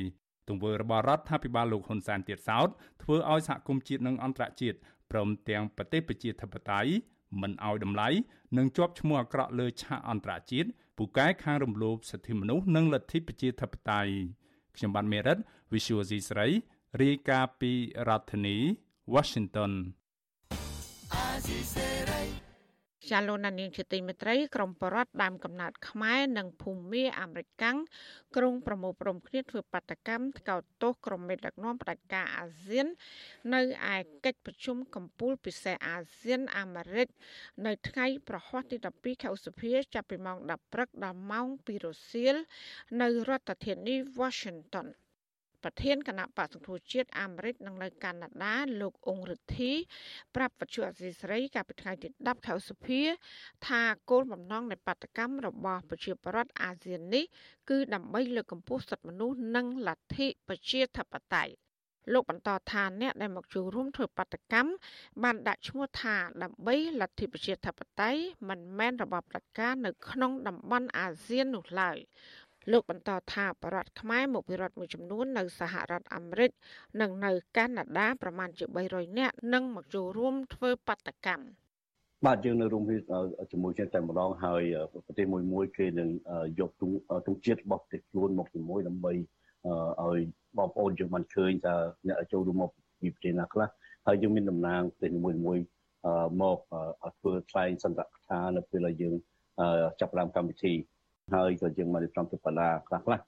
ទង្វើរបស់រដ្ឋាភិបាលលោកហ៊ុនសែនទៀតសោតធ្វើឲ្យសហគមន៍ជាតិនិងអន្តរជាតិព្រមទាំងប្រទេសប្រជាធិបតេយ្យមិនឲ្យតម្លៃនិងជាប់ឈ្មោះអាក្រក់លើឆាកអន្តរជាតិ ពូកែខាងរំលោភសិទ្ធិមនុស្សនិងលទ្ធិប្រជាធិបតេយ្យខ្ញុំបានមេរិត Visual C ស្រីរាយការណ៍ពីរដ្ឋធានី Washington ចាលោកណានៀងជាទីមេត្រីក្រមបរដ្ឋដើមកំណើតខ្មែរនិងភូមាអាមេរិកាំងក្រុងប្រមូលព្រមគ្នាធ្វើបាតកម្មថ្កោលទោសក្រុមមេដឹកនាំផ្ដាច់ការអាស៊ាន នៅឯកិច្ចប្រជុំកំពូលពិសេសអាស៊ានអាមេរិកនៅថ្ងៃប្រហ័សទី12ខែឧសភាចាប់ពីម៉ោង10ព្រឹកដល់ម៉ោង2រសៀលនៅរដ្ឋធានី Washington ប្រធានគណៈបកសង្គ្រោះជាតិអាមេរិកនិងនៅកាណាដាលោកអ៊ុងរិទ្ធីប្រាប់វិទ្យុអសីស្រីកាលពីថ្ងៃទី10ខែឧសភាថាគោលបំណងនៃបាតកម្មរបស់ប្រជាប្រដ្ឋអាស៊ាននេះគឺដើម្បីលើកកម្ពស់សិទ្ធិមនុស្សនិងលទ្ធិប្រជាធិបតេយ្យលោកបន្តថាអ្នកដែលមកចូលរួមធ្វើបាតកម្មបានដាក់ឈ្មោះថាដើម្បីលទ្ធិប្រជាធិបតេយ្យមិនមែនរបបផ្ដាច់ការនៅក្នុងតំបន់អាស៊ាននោះឡើយ លោកបន្តថាបរដ្ឋខ្មែរមកពីរដ្ឋមួយចំនួននៅសហរដ្ឋអាមេរិកនិងនៅកាណាដាប្រមាណជា300នាក់នឹងមកចូលរួមធ្វើបាតកម្មបាទយើងនៅរួមជាមួយគ្នាតែម្ដងហើយប្រទេសមួយមួយគេនឹងយកទង់ទង់ជាតិរបស់ប្រទេសខ្លួនមកជាមួយដើម្បីឲ្យបងប្អូនយើងបានឃើញថាអ្នកចូលរួមមកពីប្រទេសណាខ្លះហើយយើងមានតំណាងប្រទេសមួយមួយមកធ្វើថ្លែងសន្ទរកថានៅពេលដែលយើងចាប់ផ្ដើមកម្មវិធី ហើយក៏យើងមកត្រង់ទៅបណ្ដាខ្លះខ្លះ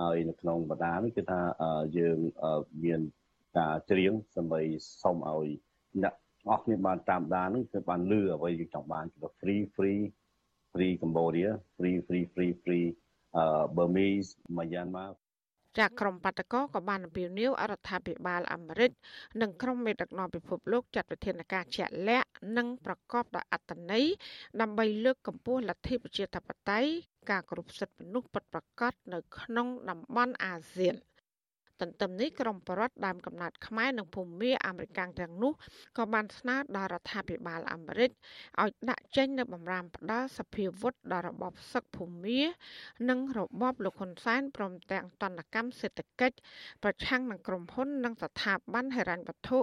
ហើយនៅក្នុងបណ្ដានេះគឺថាយើងមានការច្រៀងដើម្បីសុំឲ្យអ្នកអស់គ្នាបានតាមដាននឹងគឺបានលឺអ្វីយើងចង់បានគឺ free free free Cambodia free free free free uh Burmese Myanmar ចាក់ក្រុមបាតកោក៏បានអំពាវនាវអរដ្ឋាភិបាលអាមេរិកនិងក្រុមមេដឹកនាំពិភពលោកចាត់វិធានការជាក់លាក់និងប្រកបដោយអត្តន័យដើម្បីលើកកម្ពស់លទ្ធិប្រជាធិបតេយ្យការគោរពសិទ្ធិមនុស្សពិតប្រាកដនៅក្នុងតំបន់អាស៊ាន។ ទន្ទឹមនេះក្រមបរដ្ឋដើមកំណត់ខ្មែរនិងភូមាអាមេរិកទាំងនោះក៏បានស្នើដល់រដ្ឋាភិបាលអាមេរិកឲ្យដាក់ចេញនូវបំរាមផ្ដាល់សភាវុធដល់របបសឹកភូមានិងរបបលោកហ៊ុនសែនព្រមទាំងតនកម្មសេដ្ឋកិច្ចប្រឆាំងនឹងក្រុមហ៊ុននិងស្ថាប័នហិរញ្ញវត្ថុ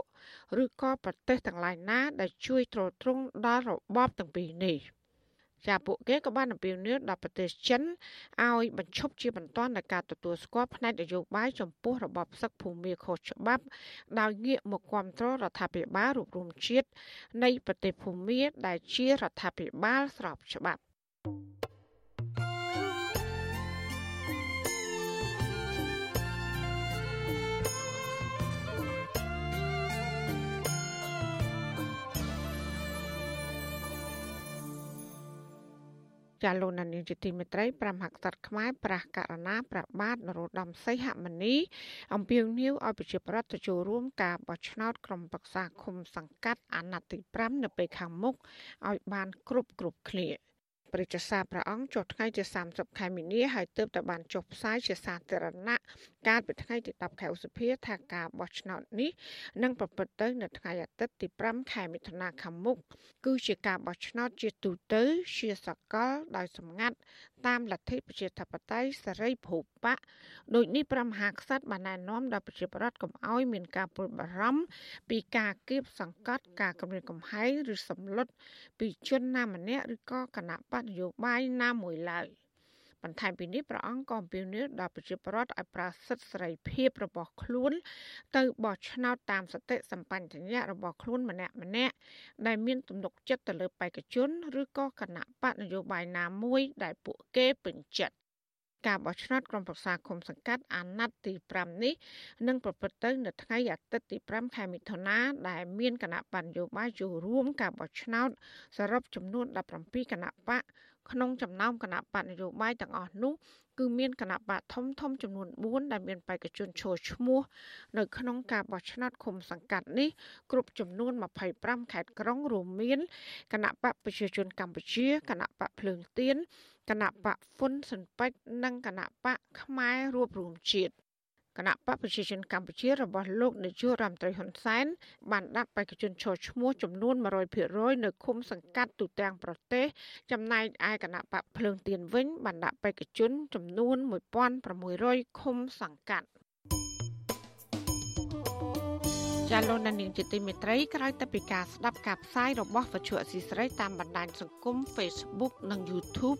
ឬក៏ប្រទេសទាំងឡាយណា ដែលជួយទ្រទ្រង់ដល់របបទាំងពីរនេះ។ ចាពួកគេក៏បានអំពាវនាវដល់ប្រទេសចិនឲ្យបញ្ឈប់ជាបន្ទាន់នៃការទទួលស្គាល់ផ្នែកនយោបាយចំពោះរបបសឹកភូមិខុសច្បាប់ដោយងាកមកគ្រប់គ្រងរដ្ឋាភិបាលរួមរួមជាតិនៃប្រទេសភូមិដែលជារដ្ឋាភិបាលស្របច្បាប់ ចាលោកនានីជាទីមេត្រីប្រមហក្សត្រខ្មែរប្រះករណាប្របាទនរោត្តមសីហមុនីអំពាវនាវឲ្យប្រជាប្រដ្ឋទៅចូលរួមការបោះឆ្នោតក្រុមប្រឹក្សាឃុំសង្កាត់អាណត្តិទី5នៅពេលខាងមុខឲ្យបានគ្រប់គ្រប់គ្នា ព្រះរាជសារព្រះអង្គចុះថ្ងៃទី30ខែមីនាហើយទើបតែបានចុះផ្សាយជាសាធារណៈកាលពីថ្ងៃទី10ខែឧសភាថាការបោះឆ្នោតនេះនឹងប្រព្រឹត្តទៅនៅថ្ងៃអាទិត្យទី5ខែមិថុនាខាងមុខគឺជាការបោះឆ្នោតជាទូទៅជាសកលដោយសម្ងាត់ តាមលទ្ធិប្រជាធិបតេយ្យសេរីភូបៈដូចនេះព្រះមហាក្សត្របានណែនាំដល់ប្រជាពលរដ្ឋកុំឲ្យមានការព្រួយបារម្ភពីការគៀបសង្កត់ការគម្រាមកំហែងឬសម្លុតពីជនណាម្នាក់ឬក៏គណៈបកនយោបាយណាមួយឡើយ បន្ថែមពីនេះព្រះអង្គក៏អំពាវនាវដល់ប្រជាពលរដ្ឋឲ្យប្រើសិទ្ធិសេរីភាពរបស់ខ្លួន ទៅបោះឆ្នោតតាមសតិសម្បញ្ញៈរបស់ខ្លួនម្នាក់ម្នាក់ដែលមានទំនុកចិត្តទៅលើបេក្ខជនឬក៏គណៈបកនយោបាយណាមួយដែលពួកគេពេញចិត្តការបោះឆ្នោតក្រុមប្រឹក្សាគុំសង្កាត់អាណត្តិទី5នេះនឹងប្រព្រឹត្តទៅនៅថ្ងៃអាទិត្យទី5ខែមិថុនាដែលមានគណៈបញ្ញោបាយចូលរួមការបោះឆ្នោតសរុបចំនួន17គណៈបក ក្នុងចំណោមគណៈបកនយោបាយទាំងអស់នោះគឺមានគណៈបកធំធំចំនួន4ដែលមានបេក្ខជនចូលឈ្មោះនៅក្នុងការបោះឆ្នោតឃុំសង្កាត់នេះគ្រប់ចំនួន25ខេត្តក្រុងរួមមានគណៈបកប្រជាជនកម្ពុជាគណៈបកភ្លើងទៀនគណៈបកហ៊ុនស៊ិនពេជ្រនិងគណៈបកខ្មែររួបរวมជាតិ គណៈបកប្រជាជនកម្ពុជារបស់លោកនាយករដ្ឋមន្ត្រីហ៊ុនសែនបានដាក់បេក្ខជនចូលឈ្មោះចំនួន100%នៅឃុំសង្កាត់ទូទាំងប្រទេស ចំណែកឯគណៈបកភ្លើងទៀនវិញ បានដាក់បេក្ខជនចំនួន1600ឃុំសង្កាត់ចាលោកនាងជាទីមេត្រីក្រោយទៅពីការស្ដាប់ការផ្សាយរបស់វិទ្យុអសីស្រីតាមបណ្ដាញសង្គម Facebook និង YouTube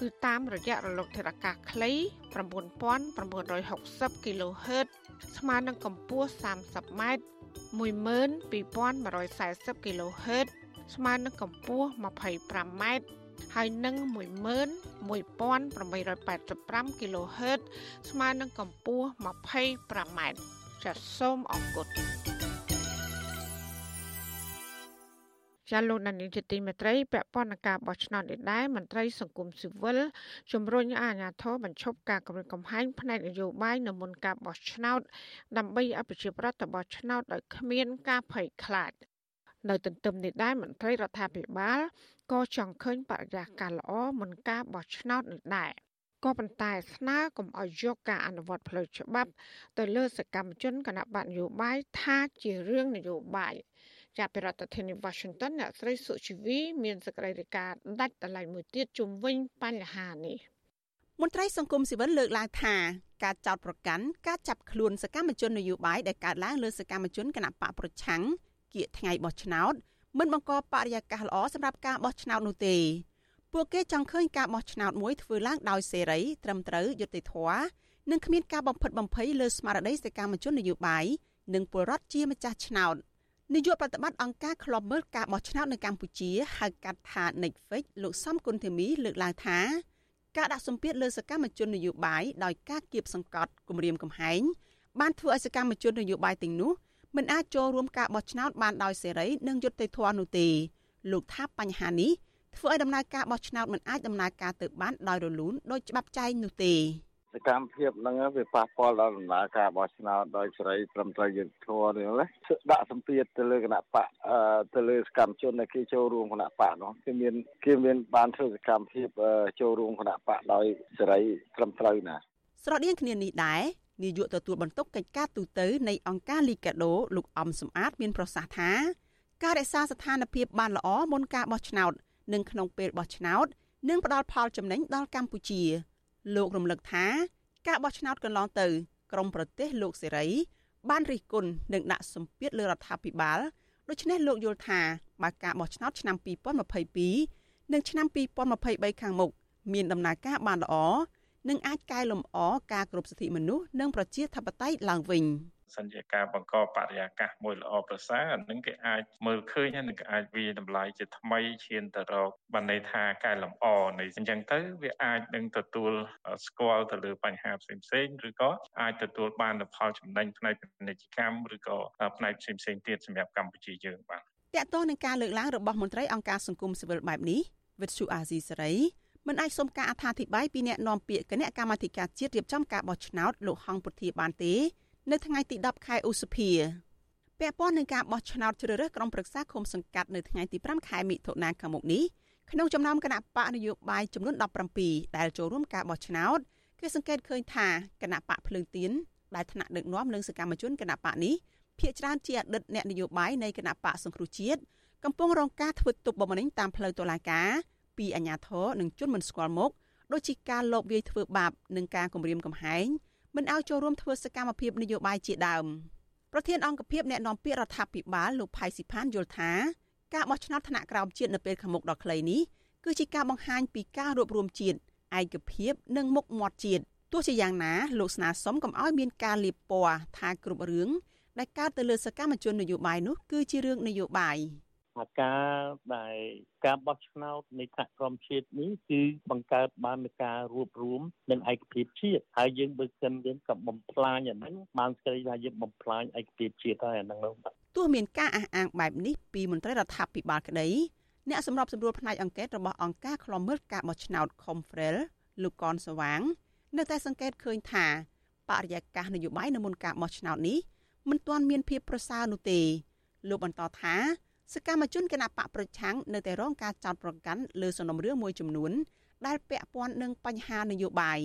គឺតាមរយៈរលកធាតុអាកាសខ្លី9960 kHz ស្មើនឹងកម្ពស់ 30m 12140 kHz ស្មើនឹងកម្ពស់ 25m ហើយនឹង11885 kHz ស្មើនឹងកម្ពស់ 25m ចាសសូមអរគុណ ចាលោកនានីជាទីមេត្រីពាក់ព័ន្ធនឹងការបោះឆ្នោតនេះដែរមន្ត្រីសង្គមស៊ីវិលជំរុញឲ្យអាជ្ញាធរបញ្ឈប់ការគម្រាមកំហែងផ្នែកនយោបាយនៅមុនការបោះឆ្នោត ដើម្បីឲ្យប្រជាប្រដ្ឋទៅបោះឆ្នោតដោយគ្មានការភ័យខ្លាចនៅទន្ទឹមនេះដែរមន្ត្រីរដ្ឋាភិបាលក៏ចង់ឃើញបរិយាកាសល្អមុនការបោះឆ្នោតនេះដែរក៏ប៉ុន្តែស្នើកុំឲ្យយកការអនុវត្តផ្លូវច្បាប់ ទៅលើសកម្មជនគណៈបកនយោបាយថាជារឿងនយោបាយ ចាប់ពីរដ្ឋធានី Washington អ្នកស្រីសុជីវីមានសេចក្តីរាយការណ៍ដាច់ដライមួយទៀតជុំវិញបញ្ហានេះមន្ត្រីសង្គមស៊ីវិលលើកឡើងថាការចោទប្រកាន់ការចាប់ខ្លួនសកម្មជននយោបាយដែលកើតឡើងលើសកម្មជនគណៈបកប្រឆាំងគៀកថ្ងៃបោះឆ្នោតមិនបង្កបរិយាកាសល្អសម្រាប់ការបោះឆ្នោតនោះទេពួកគេចង់ឃើញការបោះឆ្នោតមួយធ្វើឡើងដោយសេរីត្រឹមត្រូវយុត្តិធម៌និងគ្មានការបំផិតបំភ័យលើស្មារតីសកម្មជននយោបាយនិងពលរដ្ឋជាម្ចាស់ឆ្នោត នាយកប្រតិបត្តិអង្គការឃ្លាំមើលការបោះឆ្នោតនៅកម្ពុជាហៅកាត់ថា Netflix លោកសំគុណធីមីលើកឡើងថាការដាក់សម្ពាធលើសកម្មជននយោបាយដោយការគៀបសង្កត់គម្រាមកំហែងបានធ្វើឲ្យសកម្មជននយោបាយទាំងនោះមិនអាចចូលរួមការបោះឆ្នោតបានដោយសេរីនិងយុត្តិធម៌នោះទេលោកថាបញ្ហានេះធ្វើឲ្យដំណើរការបោះឆ្នោតមិនអាចដំណើរការទៅបានដោយរលូនដោយច្បាប់ចែងនោះទេ សកម្មភាពហ្នឹងវាប៉ះពាល់ដល់ដំណើរការបោះឆ្នោតដោយសេរីត្រឹមត្រូវយុត្តិធម៌នេះណាដាក់សម្ពាធទៅលើគណៈបកទៅលើសកម្មជនដែលគេចូលរួមគណៈបកនោះគេមានគេមានបានធ្វើសកម្មភាពចូលរួមគណៈបកដោយសេរីត្រឹមត្រូវណាស្រដៀងគ្នានេះដែរនាយកទទួលបន្ទុកកិច្ចការទូតនៃអង្គការលីកាដូលោកអំសំអាតមានប្រសាសន៍ថាការរក្សាស្ថានភាពបានល្អមុនការបោះឆ្នោតនិងក្នុងពេលបោះឆ្នោតនឹងផ្ដល់ផលចំណេញដល់កម្ពុជា លោករំលឹកថា ការបោះឆ្នោតកន្លងទៅ ក្រមប្រទេសលោកសេរី បានរិះគន់និងដាក់សម្ពាធលើរដ្ឋាភិបាលដូច្នេះលោកយល់ថាបើការបោះឆ្នោតឆ្នាំ2022និងឆ្នាំ2023ខាងមុខមានដំណើរការបានល្អនិងអាចកែលម្អការគ្រប់សិទ្ធិមនុស្សនិងប្រជាធិបតេយ្យឡើងវិញ។ សញ្ញាការបង្កបរិយាកាសមួយល្អប្រសើរអានឹងគេអាចមើលឃើញហើយនឹងគេអាចវាតម្លៃជាថ្មីឈានទៅរកបានន័យថាកែលម្អនៃអញ្ចឹងទៅវាអាចនឹងទទួលស្គាល់ទៅលើបញ្ហាផ្សេងផ្សេងឬក៏អាចទទួលបានផលចំណេញផ្នែកពាណិជ្ជកម្មឬក៏ផ្នែកផ្សេងផ្សេងទៀតសម្រាប់កម្ពុជាយើងបាទតកតងនឹងការលើកឡើងរបស់មន្ត្រីអង្គការសង្គមស៊ីវិលបែបនេះវិទ្យុអាស៊ីសេរីមិនអាចសុំការអត្ថាធិប្បាយពីអ្នកនាំពាក្យគណៈកម្មាធិការជាតិរៀបចំការបោះឆ្នោតលោកហងពុធាបានទេ នៅថ្ងៃទី10ខែឧសភាពាក់ព័ន្ធនឹងការបោះឆ្នោតជ្រើសរើសក្រុមប្រឹក្សាឃុំសង្កាត់នៅថ្ងៃទី5ខែមិថុនាខាងមុខនេះក្នុងចំណោមគណៈបកនយោបាយចំនួន17ដែលចូលរួមការបោះឆ្នោតគេសង្កេតឃើញថាគណៈបកភ្លើងទៀនដែលថ្នាក់ដឹកនាំនិងសកម្មជនគណៈបកនេះភាគច្រើនជាអតីតអ្នកនយោបាយនៃគណៈបកសង្គ្រោះជាតិកំពុងរងការធ្វើទុកបុកម្នេញតាមផ្លូវតុលាការពីអាជ្ញាធរនិងជនមិនស្គាល់មុខដូចជាការលបវាយធ្វើបាបនិងការគំរាមកំហែង មិនឲ្យចូលរួមធ្វើសកម្មភាពនយោបាយជាដើមប្រធានអង្គភិបអ្នកនាំពាក្យរដ្ឋាភិបាលលោកផៃស៊ីផានយល់ថាការបោះឆ្នោតថ្នាក់ក្រោមជាតិនៅពេលខាងមុខដ៏ខ្លីនេះគឺជាការបង្ហាញពីការរួបរวมជាតិឯកភាពនិងមុខមាត់ជាតិទោះជាយ៉ាងណាលោកស្នើសុំកុំឲ្យមានការលៀបពណ៌ថាគ្រប់រឿងដែលកើតទៅលើសកម្មជននយោបាយនោះគឺជារឿងនយោបាយ។ ថាការដែលការបោះឆ្នោតនៃថ្នាក់ក្រមជាតិនេះគឺបង្កើតបាននូវការរួបរวมនិងឯកភាពជាតិហើយយើងបើសិនយើងក៏បំផ្លាញអាហ្នឹងបានស្គាល់ថាយើងបំផ្លាញឯកភាពជាតិហើយអាហ្នឹងនោះទោះមានការអះអាងបែបនេះពីមន្ត្រីរដ្ឋាភិបាលក្តីអ្នកសម្របសម្រួលផ្នែកអង្កេតរបស់អង្គការឃ្លាំមើលការបោះឆ្នោត Confrel លោកកនសវាង នៅតែសង្កេតឃើញថាបរិយាកាសនយោបាយនៅមុនការបោះឆ្នោតនេះមិនទាន់មានភាពប្រសើរនោះទេលោកបន្តថា សកម្មជនគណបកប្រឆាំងនៅតែរងការចោទប្រកាន់លើសំណុំរឿងមួយចំនួនដែលពាក់ព័ន្ធនឹងបញ្ហានយោបាយ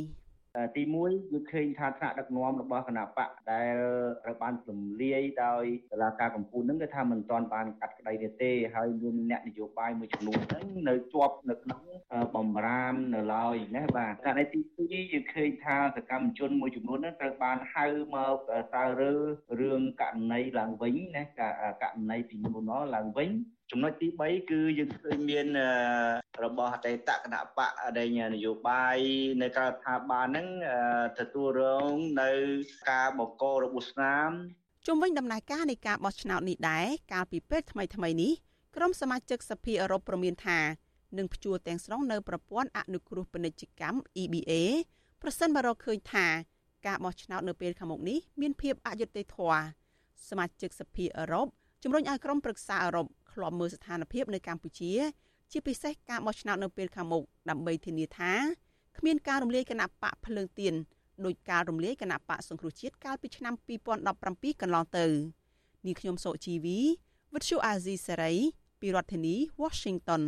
ទី1គឺឃើញថាថ្នាក់ដឹកនាំរបស់គណៈបកដែលត្រូវបានរំលាយដោយតុលាការកំពូលហ្នឹងគឺថាមិនទាន់បានកាត់ក្តីនេះទេហើយមានអ្នកនយោបាយមួយចំនួនហ្នឹងនៅជាប់នៅក្នុងបំរាមនៅឡើយណាបាទករណីទី2យើងឃើញថាសកម្មជនមួយចំនួនហ្នឹងត្រូវបានហៅមកសើរើរឿងករណីឡើងវិញណាករណីពីមុនមកឡើងវិញ ចំណុចទី3គឺយើងឃើញមានរបស់អតីតគណៈបកដែលនយោបាយនៅក្រៅស្ថាប័នហ្នឹងទទួលរងនៅការបកករបួសស្នាមជុំវិញដំណើរការនៃការបោះឆ្នោតនេះដែរកាលពីពេលថ្មីថ្មីនេះក្រុមសមាជិកសភាអឺរ៉ុបប្រមានថានឹងព្យួរទាំងស្រុងនៅប្រព័ន្ធអនុគ្រោះពាណិជ្ជកម្ម EBA ប្រសិនបើរកឃើញថាការបោះឆ្នោតនៅពេលខាងមុខនេះមានភាពអយុត្តិធម៌សមាជិកសភាអឺរ៉ុបជំរុញឲ្យក្រុមប្រឹក្សាអឺរ៉ុប ឃ្លាំមើលស្ថានភាពនៅកម្ពុជា ជាពិសេសការបោះឆ្នោតនៅពេលខាងមុខដើម្បីធានាថាគ្មានការរំលាយគណៈបកភ្លើងទៀនដោយការរំលាយគណៈបកសង្គ្រោះជាតិកាលពីឆ្នាំ2017កន្លងទៅនាងខ្ញុំសុជីវីវិទ្យុអាស៊ីសេរីពីរដ្ឋធានី Washington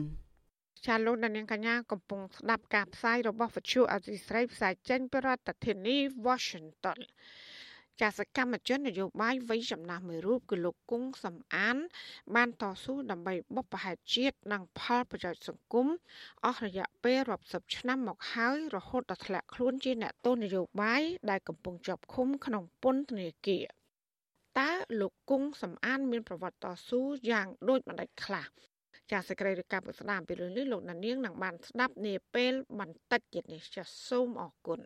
ចាលោកនាងកញ្ញាកំពុងស្ដាប់ការផ្សាយរបស់វិទ្យុអាស៊ីសេរីផ្សាយចេញពីរដ្ឋធានី Washington ចាសកម្មជននយោបាយវ័យចំណាស់មួយរូបគឺលោកគង់សំអាន បានតស៊ូដើម្បីបុព្វហេតុជាតិនិងផលប្រយោជន៍សង្គមអស់រយៈពេលរាប់សិបឆ្នាំមកហើយរហូតដល់ធ្លាក់ខ្លួនជាអ្នកទោសនយោបាយដែលកំពុងជាប់ឃុំក្នុងពន្ធនាគារតើលោកគង់សំអាន មានប្រវត្តិតស៊ូយ៉ាងដូចម្តេចខ្លះចាសសេចក្តីរាយការណ៍ពីស្ដាមពីរឿងនេះលោកណានៀងនឹងបានស្ដាប់នាពេលបន្តិចទៀតនេះចាសសូមអរគុណ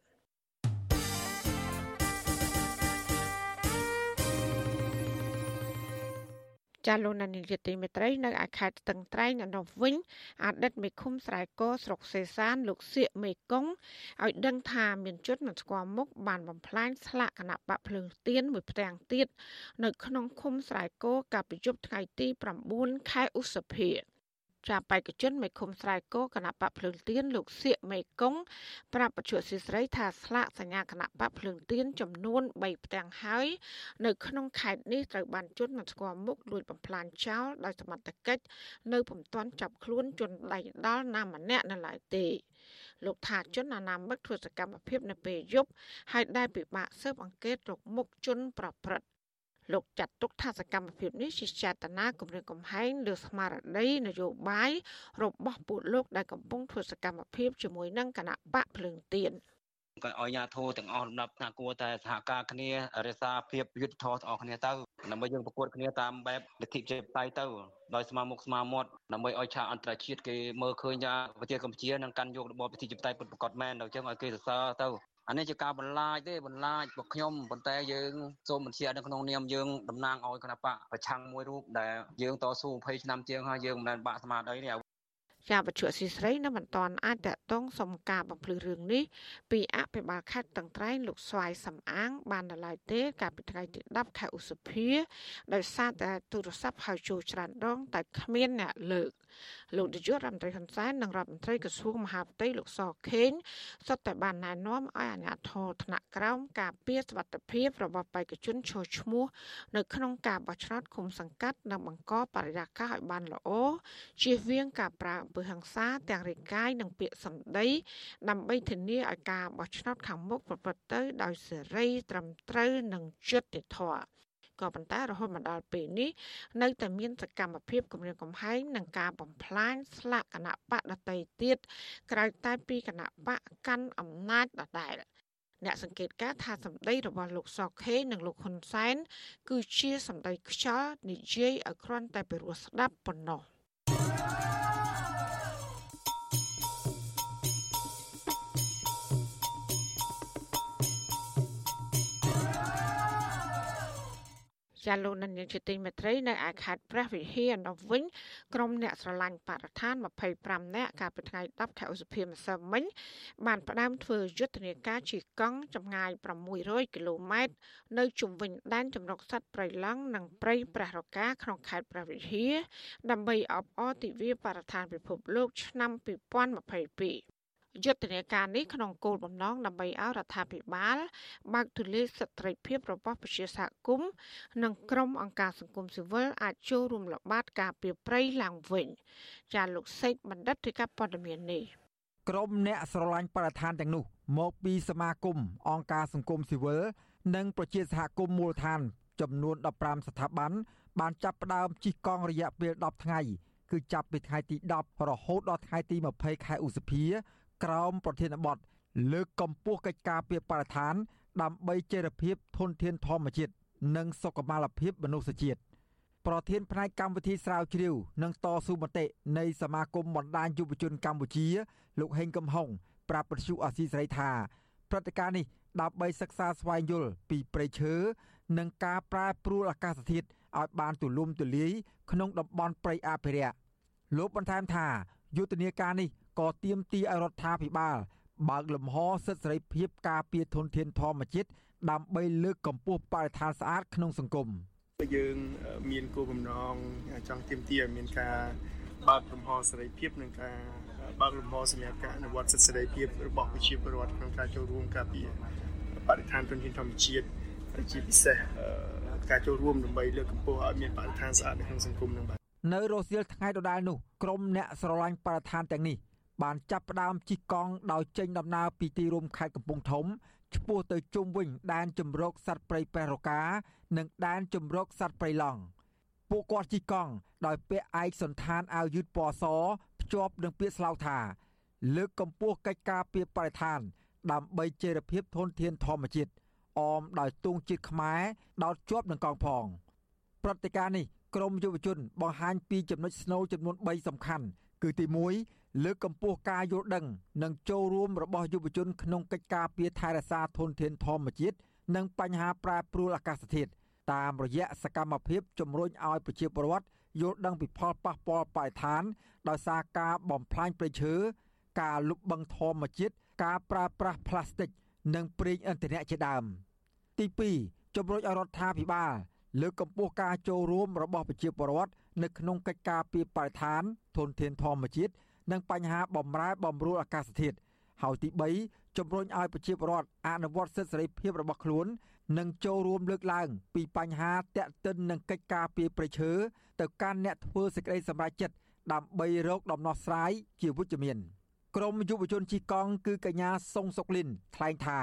ចាលោកនានីជាទីមេត្រីនៅឯខេត្តស្ទឹងត្រែងនៅវិញអតីតមេឃុំស្រែកស្រុកសេសាន លោកសៀកមេកុងឲ្យដឹងថាមានជនមិនស្គាល់មុខបានបំផ្លាញស្លាកគណៈបកភ្លើងទៀនមួយផ្ទាំងទៀតនៅក្នុងឃុំស្រែកកាលពីយប់ថ្ងៃទី9ខែឧសភា ចាបេក្ខជនមេឃុំស្រែគោគណៈបកភ្លើងទៀនលោកសៀកមេកុងប្រាប់បច្ចុប្បន្នស្រីថាស្លាកសញ្ញាគណៈបកភ្លើងទៀនចំនួន3ផ្ទាំងហើយនៅក្នុងខេត្តនេះត្រូវបានជន់មិនស្គាល់មុខលួចបំផ្លាញចោលដោយសមត្ថកិច្ចនៅពុំទាន់ចាប់ខ្លួនជនដៃដល់ណាម្នាក់នៅឡើយទេលោកថាជនអនាមិកធ្វើសកម្មភាពនៅពេលយប់ហើយដែលពិបាកស៊ើបអង្កេតរកមុខជនប្រព្រឹត្ត លោកចាត់ទុកថាសកម្មភាពនេះជាចេតនាគម្រាមកំហែងលើស្មារតីនយោបាយរបស់ពួកលោកដែលកំពុងធ្វើសកម្មភាពជាមួយនឹងគណៈបកភ្លើងទៀនក៏ឲ្យញាធោទាំងអស់លំដាប់ថាគួរតែសហការគ្នារក្សាភាពយុទ្ធធម៌ទាំងអស់គ្នាទៅដើម្បីយើងប្រកួតគ្នាតាមបែបលទ្ធិប្រជាធិបតេយ្យទៅដោយស្មើមុខស្មើមាត់ដើម្បីឲ្យឆាកអន្តរជាតិគេមើលឃើញថាប្រទេសកម្ពុជានឹងកាន់យករបបប្រជាធិបតេយ្យពិតប្រាកដមែនដល់អញ្ចឹងឲ្យគេសរសើរទៅ អានេះជាការបន្លាចទេបន្លាចរបស់ខ្ញុំប៉ុន្តែយើងសូមបញ្ជាក់នៅក្នុងនាមយើងតំណាងឲ្យគណៈបកប្រឆាំងមួយរូបដែលយើងតស៊ូ20ឆ្នាំជាងហើយយើងមិនដែលបាក់ស្មារតីនេះជាបច្ចុប្បន្នស៊ីស្រីនៅមិនតាន់អាចតតងសុំការបំភ្លឺរឿងនេះពីអភិបាលខេត្តតឹងត្រែងលោកស្វាយសំអាង បាននៅឡើយទេ កាលពីថ្ងៃទី10ខែឧសភាដោយសារតែទូរស័ព្ទហៅចូលច្រើនដងតែគ្មានអ្នកលើកលោកនាយករដ្ឋមន្ត្រីហ៊ុនសែននិងរដ្ឋមន្ត្រីក្រសួងមហាផ្ទៃលោកសខេងសុទ្ធតែបានណែនាំឲ្យអាជ្ញាធរថ្នាក់ក្រោមការពារសុវត្ថិភាពរបស់បេក្ខជនឈរឈ្មោះនៅក្នុងការបោះឆ្នោតឃុំសង្កាត់និងបង្កបរិយាកាសឲ្យបានល្អជៀសវាងការប្រើអំពើហិង្សាទាំងរាយកាយនិងពាក្យសម្ដី ដើម្បីធានាឲ្យការបោះឆ្នោតខាងមុខប្រព្រឹត្តទៅដោយសេរីត្រឹមត្រូវនិងយុត្តិធម៌ ក៏ប៉ុន្តែរហូតមកដល់ពេលនេះនៅតែមានសកម្មភាពគម្រាមកំហែងនិងការបំផ្លាញស្លាកគណៈបកដតីទៀតក្រៅតែពីគណៈបកកាន់អំណាចដដែលអ្នកសង្កេតការថាសម្ដីរបស់លោកសខេនិងលោកហ៊ុនសែនគឺជាសម្ដីខ្យល់និយាយឲ្យគ្រាន់តែពីរោះស្ដាប់ប៉ុណ្ណោះ ចាលោកនាយកជាទីមេត្រីនៅឯខេត្តព្រះវិហារនៅវិញក្រុមអ្នកស្រឡាញ់បរិស្ថាន25នាក់កាលពីថ្ងៃ10ខែឧសភាម្សិលមិញបានផ្ដើមធ្វើយុទ្ធនាការជិះកង់ចម្ងាយ600គីឡូម៉ែត្រនៅជុំវិញដែនជម្រកសត្វព្រៃឡង់និងព្រៃប្រះរកាក្នុងខេត្តព្រះវិហារដើម្បីអបអរទិវាបរិស្ថានពិភពលោកឆ្នាំ2022 យុទ្ធនាការនេះក្នុងគោលបំណងដើម្បីឲ្យរដ្ឋាភិបាល បើកទូលាយសិទ្ធិភាពរបស់ប្រជាសហគមន៍និងក្រុមអង្គការសង្គមស៊ីវិលអាចចូលរួមល្បាតការពារព្រៃឡើងវិញចាលោកសេកបណ្ឌិតរាយការណ៍ព័ត៌មាននេះក្រុមអ្នកស្រឡាញ់បរិស្ថានទាំងនោះ មកពីសមាគមអង្គការសង្គមស៊ីវិលនិងប្រជាសហគមន៍មូលដ្ឋាន ចំនួន15ស្ថាប័នបានចាប់ផ្ដើមជិះកង់រយៈពេល10ថ្ងៃគឺចាប់ពីថ្ងៃទី10រហូតដល់ថ្ងៃទី20ខែឧសភា ក្រោមប្រធានបទលើកកម្ពស់កិច្ចការពីបរិស្ថាន ដើម្បីចីរភាពធនធានធម្មជាតិនិងសុខុមាលភាពមនុស្សជាតិប្រធានផ្នែកកម្មវិធីស្រាវជ្រាវនិងតស៊ូមតិនៃសមាគមបណ្ដាញយុវជនកម្ពុជា លោកហេងកំហុងប្រាប់ប្រជុអាស៊ីសេរីថាព្រឹត្តិការណ៍នេះដើម្បីសិក្សាស្វែងយល់ពីព្រៃឈើនិងការប្រែប្រួលអាកាសធាតុឲ្យបានទូលំទូលាយក្នុងតំបន់ព្រៃអភិរក្សលោកបន្ថែមថាយុទ្ធនាការនេះ ក៏ទាមទារឲ្យរដ្ឋាភិបាលបើកលំហសិទ្ធិសេរីភាពការពារធនធានធម្មជាតិដើម្បីលើកកម្ពស់បរិស្ថានស្អាតក្នុងសង្គមយើងមានគោលបំណងចង់ទាមទារឲ្យមានការបើកលំហសេរីភាពនិងការបើកលំហសម្រាប់ការអនុវត្តសិទ្ធិសេរីភាពរបស់ប្រជាពលរដ្ឋក្នុងការចូលរួមការពារបរិស្ថានធនធានធម្មជាតិជាពិសេសការចូលរួមដើម្បីលើកកម្ពស់ឲ្យមានបរិស្ថានស្អាតនៅក្នុងសង្គមនឹងបាទនៅរសៀលថ្ងៃដដែលនោះក្រុមអ្នកស្រឡាញ់បរិស្ថានទាំងនេះ បានចាប់ផ្ដើមជិះកង់ដោយចេញដំណើរពីទីរួមខេត្តកំពង់ធំឆ្ពោះទៅជុំវិញដែនជំរកសត្វព្រៃប៉ែរកានិងដែនជំរកសត្វព្រៃឡង់ពួកគាត់ជិះកង់ដោយពាក់ឯកសន្តានអាវយឺតពណ៌សភ្ជាប់នឹងពាក្យស្លោកថា លើកកម្ពស់កិច្ចការពីបរិស្ថាន ដើម្បីជេរភាពធនធានធម្មជាតិអមដោយទង់ជាតិខ្មែរដោតជាប់នឹងកងផងព្រឹត្តិការណ៍នេះក្រមយុវជនបង្ហាញពីចំណុចស្នូលចំនួន3សំខាន់ គឺទី1 លើកកម្ពស់ការយល់ដឹង និងចូលរួមរបស់យុវជនក្នុងកិច្ចការពារថែរក្សាធនធានធម្មជាតិនិងបញ្ហាប្រែប្រួលអាកាសធាតុតាមរយៈសកម្មភាពជំរុញឲ្យប្រជាពលរដ្ឋយល់ដឹងពីផលប៉ះពាល់បរិស្ថាន ដោយសារការបំផ្លាញព្រៃឈើការលុបបង្ធម្មជាតិការប្រើប្រាស់ផ្លាស្ទិក និងប្រេងឥន្ធនៈជាដើម ទី2ជំរុញឲ្យរដ្ឋាភិបាលលើកកម្ពស់ការចូលរួមរបស់ប្រជាពលរដ្ឋនៅក្នុងកិច្ចការពីបរិស្ថាន ធនធានធម្មជាតិ និងបញ្ហាបំរែបំរួលអាកាសធាតុហើយទី3ជំរុញឲ្យប្រជាពលរដ្ឋអនុវត្តសិទ្ធិសេរីភាពរបស់ខ្លួននិងចូលរួមលើកឡើង ពីបញ្ហាតាក់ទិននឹងកិច្ចការពីប្រឈើទៅកាន់អ្នកធ្វើសេចក្តីសម្រេចចិត្តដើម្បីរកដំណោះស្រាយជាវិជ្ជមានក្រមយុវជនជីកង់គឺកញ្ញាសុងសុកលិនថ្លែងថា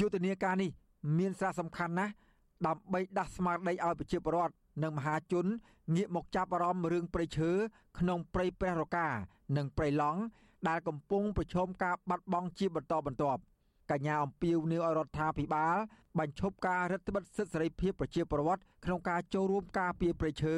យុទ្ធនាការនេះមានសារៈសំខាន់ណាស់ដើម្បីដាស់ស្មារតីឲ្យប្រជាពលរដ្ឋនិងមហាជនងាកមកចាប់អារម្មណ៍រឿងព្រៃឈើក្នុងព្រៃព្រះរកា និងព្រៃឡង់ដែលកំពុងប្រឈមការបាត់បង់ជាបន្តបន្ទាប់កញ្ញាអំពីវនាវឲ្យរដ្ឋាភិបាលបញ្ឈប់ការរឹតបន្តឹងសិទ្ធិសេរីភាពប្រជាពលរដ្ឋក្នុងការចូលរួមការពារព្រៃឈើ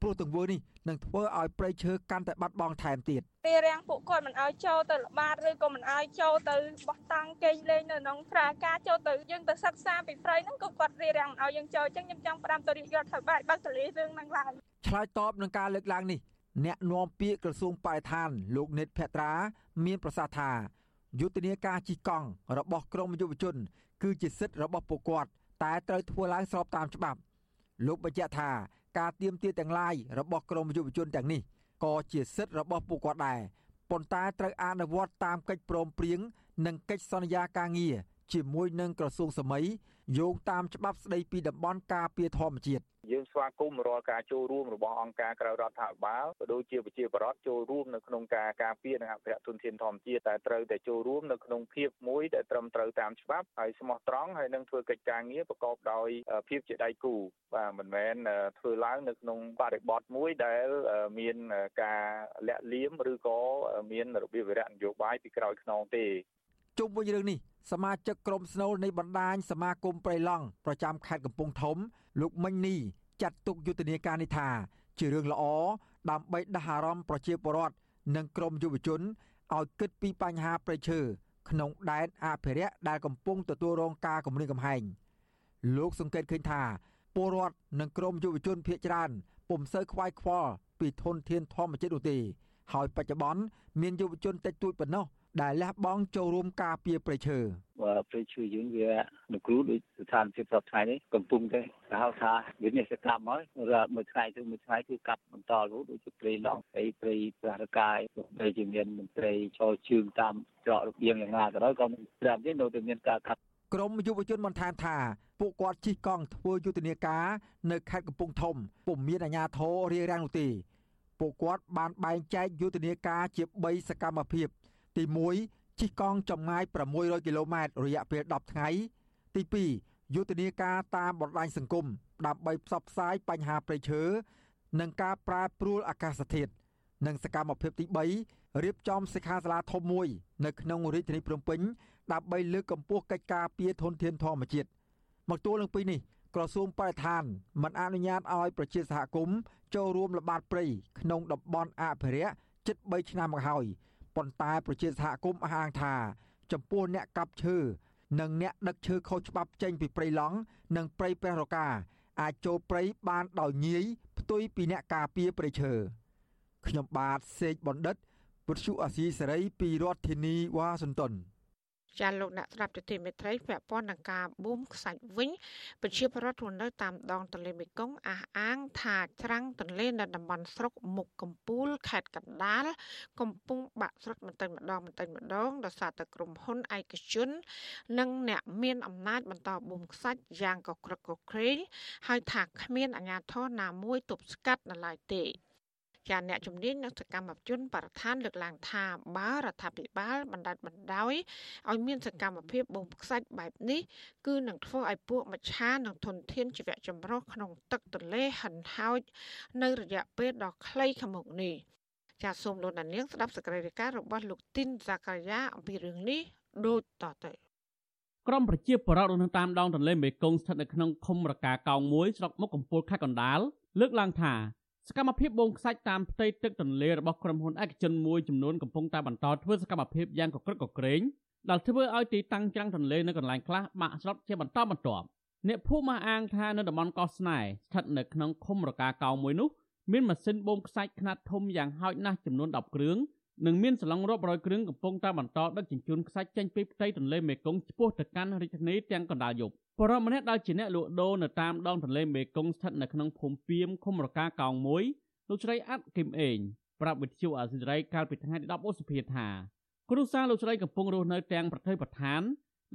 ព្រោះទង្វើនេះនឹងធ្វើឲ្យព្រៃឈើកាន់តែបាត់បង់ថែមទៀតរារាំងពួកគាត់មិនឲ្យចូលទៅល្បាតឬក៏មិនឲ្យចូលទៅបោះតង់កេងលេងនៅក្នុងប្រាការចូលទៅយើងទៅសិក្សាពីព្រៃហ្នឹងក៏គាត់រារាំងមិនឲ្យយើងចូលអញ្ចឹងខ្ញុំចង់ផ្ដាំទៅរាជរដ្ឋាភិបាលបើកទលេរឿងហ្នឹងឡើងឆ្លើយតបនឹងការលើកឡើងនេះ អ្នកនាំពាក្យក្រសួងបរិស្ថានលោកនិតភត្រា មានប្រសាសន៍ថាយុទ្ធនាការជិះកង់របស់ក្រមយុវជន គឺជាសិទ្ធិរបស់ពួកគាត់តែត្រូវធ្វើឡើងស្របតាមច្បាប់ លោកបញ្ជាក់ថាការទៀមទាទាំងឡាយរបស់ក្រមយុវជនទាំងនេះក៏ជាសិទ្ធិរបស់ពួកគាត់ដែរប៉ុន្តែត្រូវអនុវត្តតាមកិច្ចព្រមព្រៀងនិងកិច្ចសន្យាការងារ ជាមួយនឹងក្រសួងសម័យយោងតាមច្បាប់ស្តីពីតំបន់ការពារធម្មជាតិយើងស្វាគមន៍រាល់ការចូលរួមរបស់អង្គការក្រៅរដ្ឋាភិបាលក៏ដូចជាប្រជាពលរដ្ឋចូលរួមនៅក្នុងការការពារនិងអភិរក្សធនធានធម្មជាតិតែត្រូវតែចូលរួមនៅក្នុងភាពមួយដែលត្រឹមត្រូវតាមច្បាប់ហើយស្មោះត្រង់ហើយនឹងធ្វើកិច្ចការងារប្រកបដោយភាពជាដៃគូបាទមិនមែនធ្វើឡើងនៅក្នុងបរិបទមួយដែលមានការលាក់លៀមឬក៏មានរបៀបវិរៈនយោបាយពីក្រោយខ្នងទេជុំវិញរឿងនេះ សមាជិកក្រុមស្នូលនៃបណ្ដាញសមាគមប្រៃឡង់ប្រចាំខេត្តកំពង់ធំ លោកមិញនីចាត់ទុកយុទ្ធនាការនេះថា ជារឿងល្អដើម្បីដាស់អារម្មណ៍ប្រជាពលរដ្ឋនិងក្រុមយុវជនឲ្យគិតពីបញ្ហាប្រៃឈើក្នុងដែនអភិរក្សដែលកំពុងទទួលរងការគំរាមកំហែងលោកសង្កេតឃើញថាពលរដ្ឋនិងក្រុមយុវជនភៀសច្រើនពុំសូវខ្វាយខ្វល់ពីធនធានធម្មជាតិនោះទេហើយបច្ចុប្បន្នមានយុវជនតិចតួចប៉ុណ្ណោះ ដែលលះបង់ចូលរួមការពារព្រៃឈើបាទព្រៃឈើយើងវានគ្រូដូចស្ថានភាពសពថ្ងៃនេះកំពុងតែគេហៅថាវិនិស្សកម្មហើយរាល់មួយថ្ងៃទៅមួយថ្ងៃគឺកាប់បន្តរហូតដូចជាព្រៃឡង់ព្រៃព្រៃប្រះកាយព្រៃជាមានមន្ត្រីឈរជើងតាមច្រករបៀងយ៉ាងណាក៏ដោយក៏មិនត្រាំទេនៅតែមានការកាប់ក្រមយុវជនបន្ថែមថាពួកគាត់ជិះកង់ធ្វើយុទ្ធនាការនៅខេត្តកំពង់ធំពុំមានអាជ្ញាធររារាំងនោះទេពួកគាត់បានបែងចែកយុទ្ធនាការជា3សកម្មភាព ទី1ជិះកង់ចម្ងាយ600គីឡូម៉ែត្ររយៈពេល10ថ្ងៃទី2យុទ្ធនាការតាមបណ្ដាញសង្គមដើម្បីផ្សព្វផ្សាយបញ្ហាព្រៃឈើនិងការប្រែប្រួលអាកាសធាតុនិងសកម្មភាពទី3រៀបចំសិក្ខាសាលាធំមួយនៅក្នុងរាជធានីភ្នំពេញដើម្បីលើកកម្ពស់កិច្ចការពារធនធានធម្មជាតិមកទល់នឹងពេលនេះក្រសួងបរិស្ថានមិនអនុញ្ញាតឲ្យប្រជាសហគមន៍ចូលរួមល្បាតព្រៃក្នុងតំបន់អភិរក្សជិត3ឆ្នាំមកហើយ ប៉ុន្តែប្រជាសហគមន៍អះអាងថា ចំពោះអ្នកកាប់ឈើនិងអ្នកដឹកឈើខុសច្បាប់ចេញពីព្រៃឡង់និងព្រៃព្រះរកាអាចចូលព្រៃបានដោយងាយផ្ទុយពីអ្នកការពារព្រៃឈើខ្ញុំបាទសេកបណ្ឌិតពុទ្ធសុអាស៊ីសេរីពីរដ្ឋធានីវ៉ាស៊ីនតោន ចាលោកអ្នកស្ដាប់ទទីមេត្រីពាក់ព័ន្ធនឹងការបូមខ្សាច់វិញប្រជាពលរដ្ឋរស់នៅតាមដងទន្លេមេគង្គអះអាងថាច្រាំងទន្លេនៅតំបន់ស្រុកមុខកំពូលខេត្តកណ្ដាលកំពុងបាក់ស្រុតបន្តិចម្ដងបន្តិចម្ដងដោយសារតែក្រុមហ៊ុនឯកជន និងអ្នកមានអំណាចបន្តបូមខ្សាច់យ៉ាងកក្រឹកកក្រែងហើយថាគ្មានអាជ្ញាធរណាមួយទប់ស្កាត់នៅឡើយទេ ចាអ្នកជំនាញនិងសកម្មជនបរិស្ថានលើកឡើងថាបើរដ្ឋាភិបាលបណ្ដាច់បណ្ដោយឲ្យមានសកម្មភាពបូមខ្សាច់បែបនេះគឺនឹងធ្វើឲ្យពួកមច្ឆានិងធនធានជីវៈចម្រុះក្នុងទឹកទន្លេហិនហោចនៅរយៈពេលដ៏ខ្លីខាងមុខនេះចាសសូមលោកនាងស្ដាប់សកម្មភាពរបស់លោកទីនសាការីយ៉ាអំពីរឿងនេះដូចតទៅក្រមប្រជាពលរដ្ឋនៅតាមដងទន្លេមេគង្គស្ថិតនៅក្នុងឃុំរកាកោងមួយស្រុកមុខកំពូលខេត្តកណ្ដាលលើកឡើងថា សកម្មភាពបងខ្សាច់តាមផ្ទៃទឹកទន្លេរបស់ក្រុមហ៊ុនឯកជនមួយចំនួនកំពុងតែបន្តធ្វើសកម្មភាពយ៉ាងកក្រឹកកក្រែងដែលធ្វើឲ្យទីតាំងច្រាំងទន្លេនៅកន្លែងខ្លះបាក់ស្រុតជាបន្តបន្ទាប់អ្នកភូមិអះអាងថានៅតំបន់កោះស្នេហ៍ស្ថិតនៅក្នុងឃុំរកាកោមួយនោះមានម៉ាស៊ីនបូមខ្សាច់ខ្នាតធំយ៉ាងហោចណាស់ចំនួន10គ្រឿង និងមានសឡុងរាប់រយគ្រឿងកំពុងតែបន្តដឹកជញ្ជូនខ្សាច់ចេញពីផ្ទៃទន្លេមេគង្គឆ្ពោះទៅកាន់រាជធានីទាំងកណ្ដាលយប់បរិមម្នាក់ដែលជាអ្នកលក់ដូរនៅតាមដងទន្លេមេគង្គស្ថិតនៅក្នុងភូមិពីមឃុំរកាកោងមួយលោកស្រីអាត់គឹមអេងប្រាប់វិទ្យុអាស៊ីសេរីកាលពីថ្ងៃទី10ឧសភាថាគ្រួសារលោកស្រីកំពុងរស់នៅទាំងប្រទេសប្រឋាន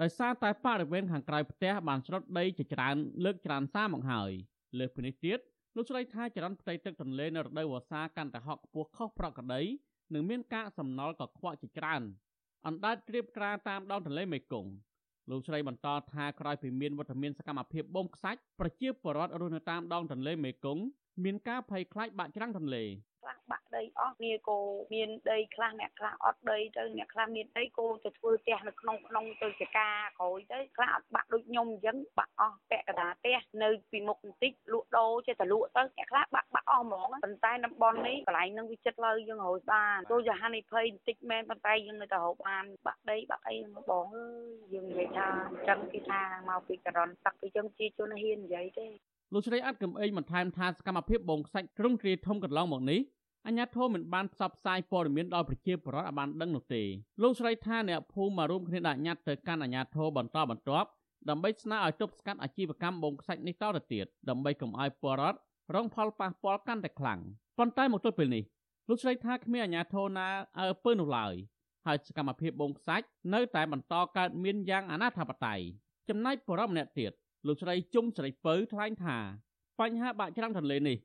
ដោយសារតែបរិវេណខាងក្រៅផ្ទះបានស្រុតដីជាច្រើនលើកច្រើនសារមកហើយលើសពីនេះទៀតលោកស្រីថាចរន្តផ្ទៃទឹកទន្លេនៅរដូវវស្សាកាន់តែហក់ខ្ពស់ខុសប្រក្រតី និងមានការសំណល់កខ្វក់ជាច្រើនអណ្ដាតត្រៀបក្រាតាមដងទន្លេមេគង្គលោកស្រីបន្តថាក្រោយពីមានវត្តមានសកម្មភាពបូមខ្សាច់ប្រជាពលរដ្ឋរស់នៅតាមដងទន្លេមេគង្គ មានការភ័យខ្លាចបាក់ច្រាំងទន្លេខ្លះបាក់ដីអស់គ្នាគោមានដីខ្លះអ្នកខ្លះអត់ដីទៅអ្នកខ្លះមានដីគោទៅធ្វើផ្ទះនៅក្នុងក្នុងទៅចកាក្រោយទៅខ្លះអត់បាក់ដូចខ្ញុំអញ្ចឹងបាក់អស់ពាក់កណ្ដាលផ្ទះនៅពីមុខបន្តិចលក់ដូរចេះតែលក់ទៅអ្នកខ្លះបាក់បាក់អស់ហ្មងប៉ុន្តែតំបន់នេះកន្លែងនឹងវាចិត្តលើយើងរយបានទោះជាហានិភ័យបន្តិចមែនប៉ុន្តែយើងនៅតែរកបានបាក់ដីបាក់អីបងអើយយើងនិយាយថាអញ្ចឹងគេថាមកពីចរន្តទឹកពីយើងជាជនហ៊ាននិយាយទេ លោកស្រីអាត់កំអេងបន្ថែមថាសកម្មភាពបងខ្សាច់ទ្រង់ទ្រាយធំកន្លងមកនេះអញ្ញាធមមិនបានផ្សព្វផ្សាយព័ត៌មានដល់ប្រជាពលរដ្ឋឲ្យបានដឹងនោះទេលោកស្រីថាអ្នកភូមិមករួមគ្នាដាក់ញត្តិទៅកាន់អាជ្ញាធរបន្តបន្ទាប់ដើម្បីស្នើឲ្យទប់ស្កាត់អាជីវកម្មបងខ្សាច់នេះតទៅទៀតដើម្បីកុំឲ្យពលរដ្ឋរងផលប៉ះពាល់កាន់តែខ្លាំងប៉ុន្តែមកទល់ពេលនេះលោកស្រីថាគ្មានអាជ្ញាធរណាអើពើនោះឡើយហើយសកម្មភាពបងខ្សាច់នៅតែបន្តកើតមានយ៉ាងអនាធបត័យចំណែកបរិបម្នាក់ទៀត លោកស្រីជុំស្រីពៅថ្លែងថាបញ្ហាបាក់ច្រាំងទន្លេនេះ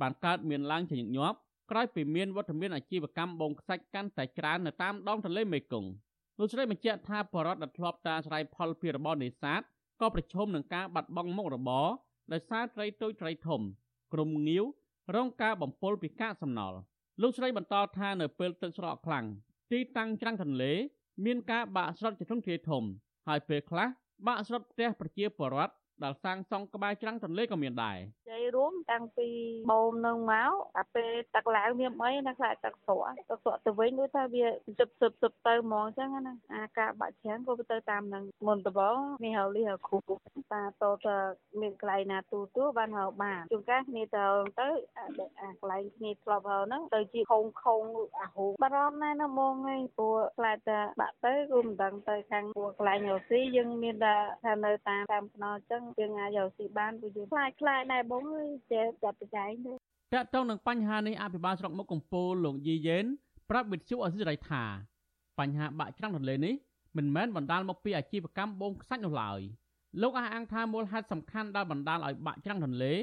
បានកើតមានឡើងជាញឹកញាប់ក្រោយពីមានវត្តមានអាជីវកម្មបងខ្សាច់កាន់តែច្រើននៅតាមដងទន្លេមេគង្គលោកស្រីបញ្ជាក់ថាបរិវត្តដែលធ្លាប់តាស្រ័យផលពីរបរនេសាទក៏ប្រឈមនឹងការបាត់បង់មុខរបរដោយសារត្រីតូចត្រីធំ ក្រុមងាវរងការបំពុលពីកាកសំណល់លោកស្រីបន្តថានៅពេលទឹកស្រកខ្លាំងទីតាំងច្រាំងទន្លេ មានការបាក់ស្រុតជាធំធាធំ ហើយពេលខ្លះបាក់ស្រុតផ្ទះប្រជាពលរដ្ឋ ដែលសាងសង់ក្បែរច្រាំងទន្លេក៏មានដែរជ័យរួមតាំងពីបូមនឹងមកអាពេលទឹកឡើងមានអីណាខ្លាចទឹកស្រកទឹកស្រកទៅវិញដូចថាវាជិបសឹបសឹបទៅហ្មងអញ្ចឹងណាអាការបាក់ច្រាំងក៏ទៅតាមនឹងមុនដំបូងមានហៅលីហៅគ្រូតាតតមានកន្លែងណាទូទូបានហៅបានជួនកាលគ្នាទៅទៅអាកន្លែងគ្នាធ្លាប់ហៅហ្នឹងទៅជាខុងខុងអាហូបារម្ភណាស់ណាហ្មងឯងព្រោះខ្លាចតែបាក់ទៅគឺមិនដឹងទៅខាងព្រោះកន្លែងរស៊ីយើងមានតែថានៅតាមតាមខ្នល់អញ្ចឹងយើងអាចយកស៊ីបានព្រោះយើងខ្លាចខ្លាចដែរបងអើយចេះចាត់បច្ច័យទេតកតងនឹងបញ្ហានេះអភិបាលស្រុកមុខកំពូលលោកយីយ៉េនប្រាប់វិទ្យុអសិរ័យថាបញ្ហាបាក់ច្រាំងទន្លេនេះមិនមែនបណ្ដាលមកពីអាជីវកម្មបូមខ្សាច់នោះឡើយលោកអះអាងថាមូលហេតុសំខាន់ដែលបណ្ដាលឲ្យបាក់ច្រាំងទន្លេ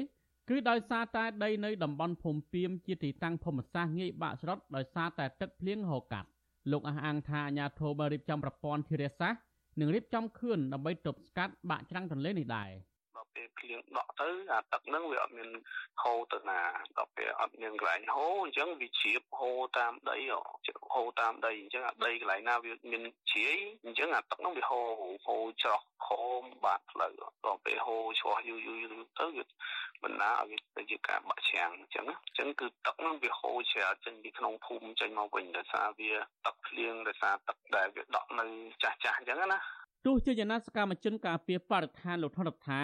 គឺដោយសារតែដីនៅតំបន់ភូមិពីមជាទីតាំងភូមិសាស្ត្រងាយបាក់ស្រុតដោយសារតែទឹកភ្លៀងហូរកាត់លោកអះអាងថាអាជ្ញាធរបានរៀបចំប្រព័ន្ធធារាសាស្ត្រ និងរៀបចំខឿនដើម្បីទប់ស្កាត់បាក់ច្រាំងទន្លេនេះដែរដល់ ពេលភ្លៀងដក់ទៅអាទឹកហ្នឹងវាអត់មានហូរទៅណាដល់ពេលអត់មានកន្លែងហូរអញ្ចឹងវាជ្រាបហូរតាមដីហូរតាមដីអញ្ចឹងអាដីកន្លែងណាវាមានជ្រាយអញ្ចឹងអាទឹកហ្នឹងវាហូរហូរច្រោះខមបាត់ផ្លូវដល់ពេលហូរឆ្លោះយូរយូរទៅវាបណ្ដាឲ្យទៅជាការបាក់ច្រាំងអញ្ចឹងអញ្ចឹងគឺទឹកហ្នឹងវាហូរច្រាចេញពីក្នុងភូមិចេញមកវិញដោយសារវាទឹកភ្លៀងដោយសារទឹកដែលវាដក់នៅចាស់ចាស់អញ្ចឹងណាទោះជាយ៉ាងណាសកម្មជនការពារបរិស្ថានលោកថនរដ្ឋា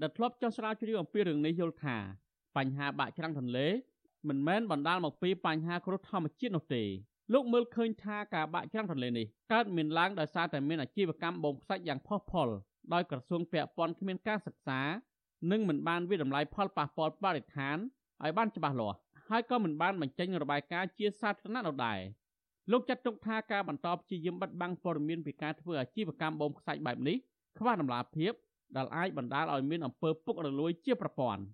ដែលធ្លាប់ចោះស្រាវជ្រាវអំពីរឿងនេះយល់ថាបញ្ហាបាក់ច្រាំងទន្លេមិនមែនបណ្ដាលមកពីបញ្ហាគ្រោះធម្មជាតិនោះទេលោកមើលឃើញថាការបាក់ច្រាំងទន្លេនេះកើតមានឡើងដោយសារតែមានអាជីវកម្មបូមខ្សាច់យ៉ាងផុសផុលដោយក្រសួងពាក់ព័ន្ធគ្មានការសិក្សានិងមិនបានវិតម្លៃផលប៉ះពាល់បរិស្ថានឲ្យបានច្បាស់លាស់ហើយក៏មិនបានបញ្ចេញរបាយការណ៍ជាសាធារណៈនោះដែរលោកចាត់ទុកថាការបន្តព្យាយាមបិទបាំងព័ត៌មានពីការធ្វើអាជីវកម្មបូមខ្សាច់បែបនេះខ្វះតម្លាភាព ដែលអាចបណ្ដាលឲ្យមានអំពើពុករលួយជាប្រព័ន្ធ។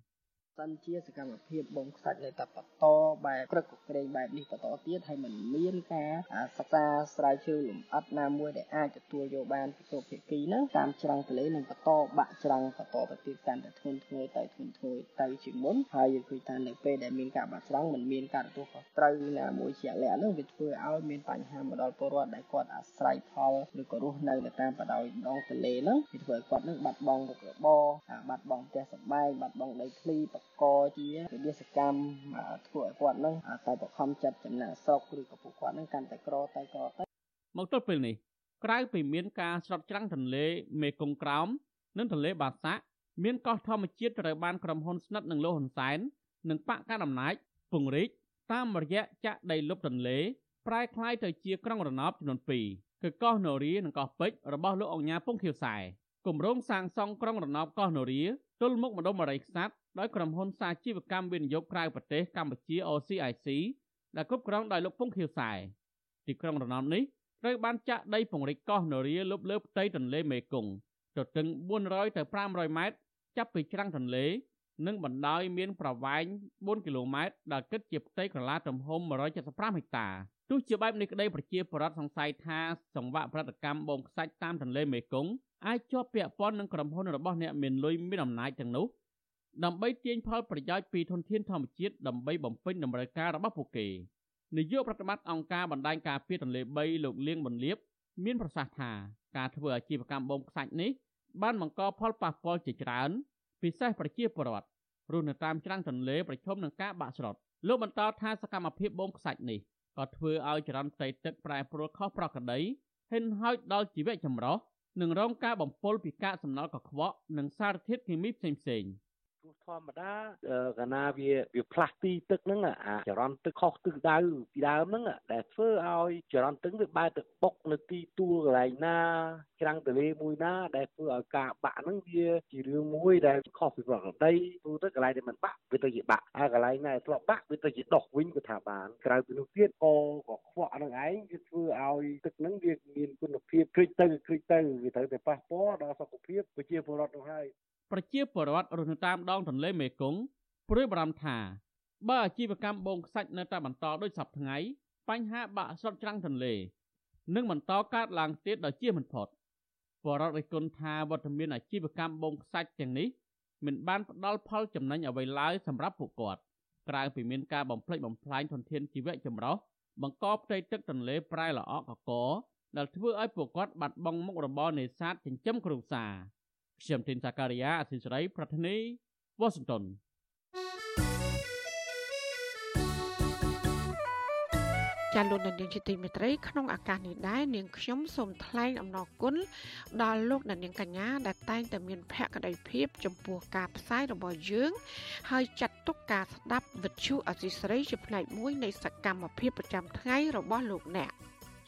សិនជាសកម្មភាពបងខ្សាច់នៅតែបន្តបែបក្រឹកក្រែងបែបនេះបន្តទៀតហើយមិនមានការសិក្សាស្រាវជ្រាវលម្អិតណាមួយដែលអាចទទួលយកបានពីគ្រប់ភាគីនឹងតាមច្រាំងទលេនឹងបន្តបាក់ច្រាំងបន្តទៅទៀតកាន់តែធ្ងន់ធ្ងរទៅធ្ងន់ធ្ងរទៅជាងមុនហើយយើងឃើញថានៅពេលដែលមានការបាក់ច្រាំងមិនមានការទទួលខុសត្រូវណាមួយជាក់លាក់នឹងវាធ្វើឲ្យមានបញ្ហាមកដល់ពលរដ្ឋដែលគាត់អាស្រ័យផលឬក៏រស់នៅតាមបដោយដងទលេនឹងវាធ្វើឲ្យគាត់នឹងបាត់បង់មុខរបរបាត់បង់ផ្ទះសម្បែងបាត់បង់ដីធ្លីប្រកជាវិទ្យាសកម្មធ្វើឲ្យគាត់នឹងតែបខំចិត្តចំណាក់ស្រុកឬក៏ពួកគាត់នឹងកាន់តែក្រទៅក្រទៅមកទល់ពេលនេះក្រៅពីមានការស្រុតច្រាំងទន្លេមេគង្គក្រោមនិងទន្លេបាសាក់មានកោះធម្មជាតិត្រូវបានក្រុមហ៊ុនស្និទ្ធនឹងលោកហ៊ុនសែននិងបកកណ្ដាលអំណាចពង្រីកតាមរយៈចាក់ដីលុបទន្លេប្រែក្លាយទៅជាក្រុងរណបចំនួន2គឺកោះនរានិងកោះពេជ្ររបស់លោកអង្ញាពងខៀវសែគម្រោងសាងសង់ក្រុងរណបកោះនរាទល់មុខម្ដុំអរិយខ្សាត់ ដោយក្រុមហ៊ុនសាជីវកម្មវិនិយោគក្រៅប្រទេសកម្ពុជា OCIC ដែលគ្រប់គ្រងដោយលោកពងខៀវសែទីក្រុងរណបនេះត្រូវបានចាក់ដីពង្រីកកោះនរាលុបលើផ្ទៃទន្លេមេគង្គទទឹង400ទៅ500ម៉ែត្រចាប់ពីច្រាំងទន្លេ និងបណ្ដោយមានប្រវែង4គីឡូម៉ែត្រដែលគិតជាផ្ទៃក្រឡាទំហំ175ហិកតាទោះជាបែបនេះក្តីប្រជាពលរដ្ឋសង្ស័យថាសង្វាក់ប្រតិកម្មបូមខ្សាច់តាមទន្លេមេគង្គអាចជាប់ពាក់ព័ន្ធនឹងក្រុមហ៊ុនរបស់អ្នកមានលុយមានអំណាចទាំងនោះ ដើម្បីទាញផលប្រយោជន៍ពីធនធានធម្មជាតិដើម្បីបំពេញតម្រូវការរបស់ពួកគេនាយកប្រតិបត្តិអង្គការបណ្ដាញការពារទន្លេ3លោកលៀងបន្លាបមានប្រសាសន៍ថាការធ្វើអាជីវកម្មបូមខ្សាច់នេះបានបង្កផលប៉ះពាល់ជាច្រើន ពិសេសប្រជាពលរដ្ឋរស់នៅតាមច្រាំងទន្លេប្រឈមនឹងការបាក់ស្រុតលោកបន្តថាសកម្មភាពបូមខ្សាច់នេះក៏ធ្វើឲ្យចរន្តផ្ទៃទឹកប្រែប្រួលខុសប្រក្រតីហិនហោចដល់ជីវៈចម្រុះនិងរងការបំពុលពីកាកសំណល់កខ្វក់និងសារធាតុគីមីផ្សេងៗ ព្រោះធម្មតាកាលណាវាវាផ្លាស់ទីទឹកហ្នឹងអាចរន្តទឹកខុសទិសដៅពីដើមហ្នឹងដែលធ្វើឲ្យចរន្តទឹកវាបែរទៅបុកនៅទីទួលកន្លែងណាច្រាំងទន្លេមួយណាដែលធ្វើឲ្យការបាក់ហ្នឹងវាជារឿងមួយដែលខុសពីប្រក្រតីព្រោះទៅកន្លែងដែលมันបាក់វាទៅជាបាក់ហើយកន្លែងណាធ្លាប់បាក់វាទៅជាដុះវិញក៏ថាបានក្រៅពីនោះទៀតក៏ក៏ខ្វក់ហ្នឹងឯងវាធ្វើឲ្យទឹកហ្នឹងវាមានគុណភាពគ្រិចទៅគ្រិចទៅវាត្រូវតែប៉ះពាល់ដល់សុខភាពប្រជាពលរដ្ឋនោះហើយ ប្រជាពលរដ្ឋរស់នៅតាមដងទន្លេមេគង្គព្រួយបារម្ភថាបើអាជីវកម្មបូមខ្សាច់នៅតែបន្តដូចសពថ្ងៃបញ្ហាបាក់ស្រុតច្រាំងទន្លេនឹងបន្តកើតឡើងទៀតដោយជៀសមិនផុតពលរដ្ឋរិះគន់ថាវត្តមានអាជីវកម្មបូមខ្សាច់ទាំងនេះមិនបានផ្ដល់ផលចំណេញអ្វីឡើយសម្រាប់ពួកគាត់ក្រៅពីមានការបំផ្លិចបំផ្លាញធនធានជីវៈចម្រុះបង្កផ្ទៃទឹកទន្លេប្រែល្អក់កកដែលធ្វើឲ្យពួកគាត់បាត់បង់មុខរបរនេសាទចិញ្ចឹមគ្រួសារ ខ្ញុំទីនសាការីយ៉ាអសិសរីប្រធានីវ៉ាស៊ីនតោនចាលោកនាងជាទីមេត្រីក្នុងឱកាសនេះដែរនាងខ្ញុំសូមថ្លែងអំណរគុណដល់លោកនាងកញ្ញាដែលតែងតែមានភក្ដីភាពចំពោះការផ្សាយរបស់យើង ហើយចាត់ទុកការស្ដាប់វិទ្យុអសីស្រីជាផ្នែកមួយនៃសកម្មភាពប្រចាំថ្ងៃរបស់លោកអ្នក។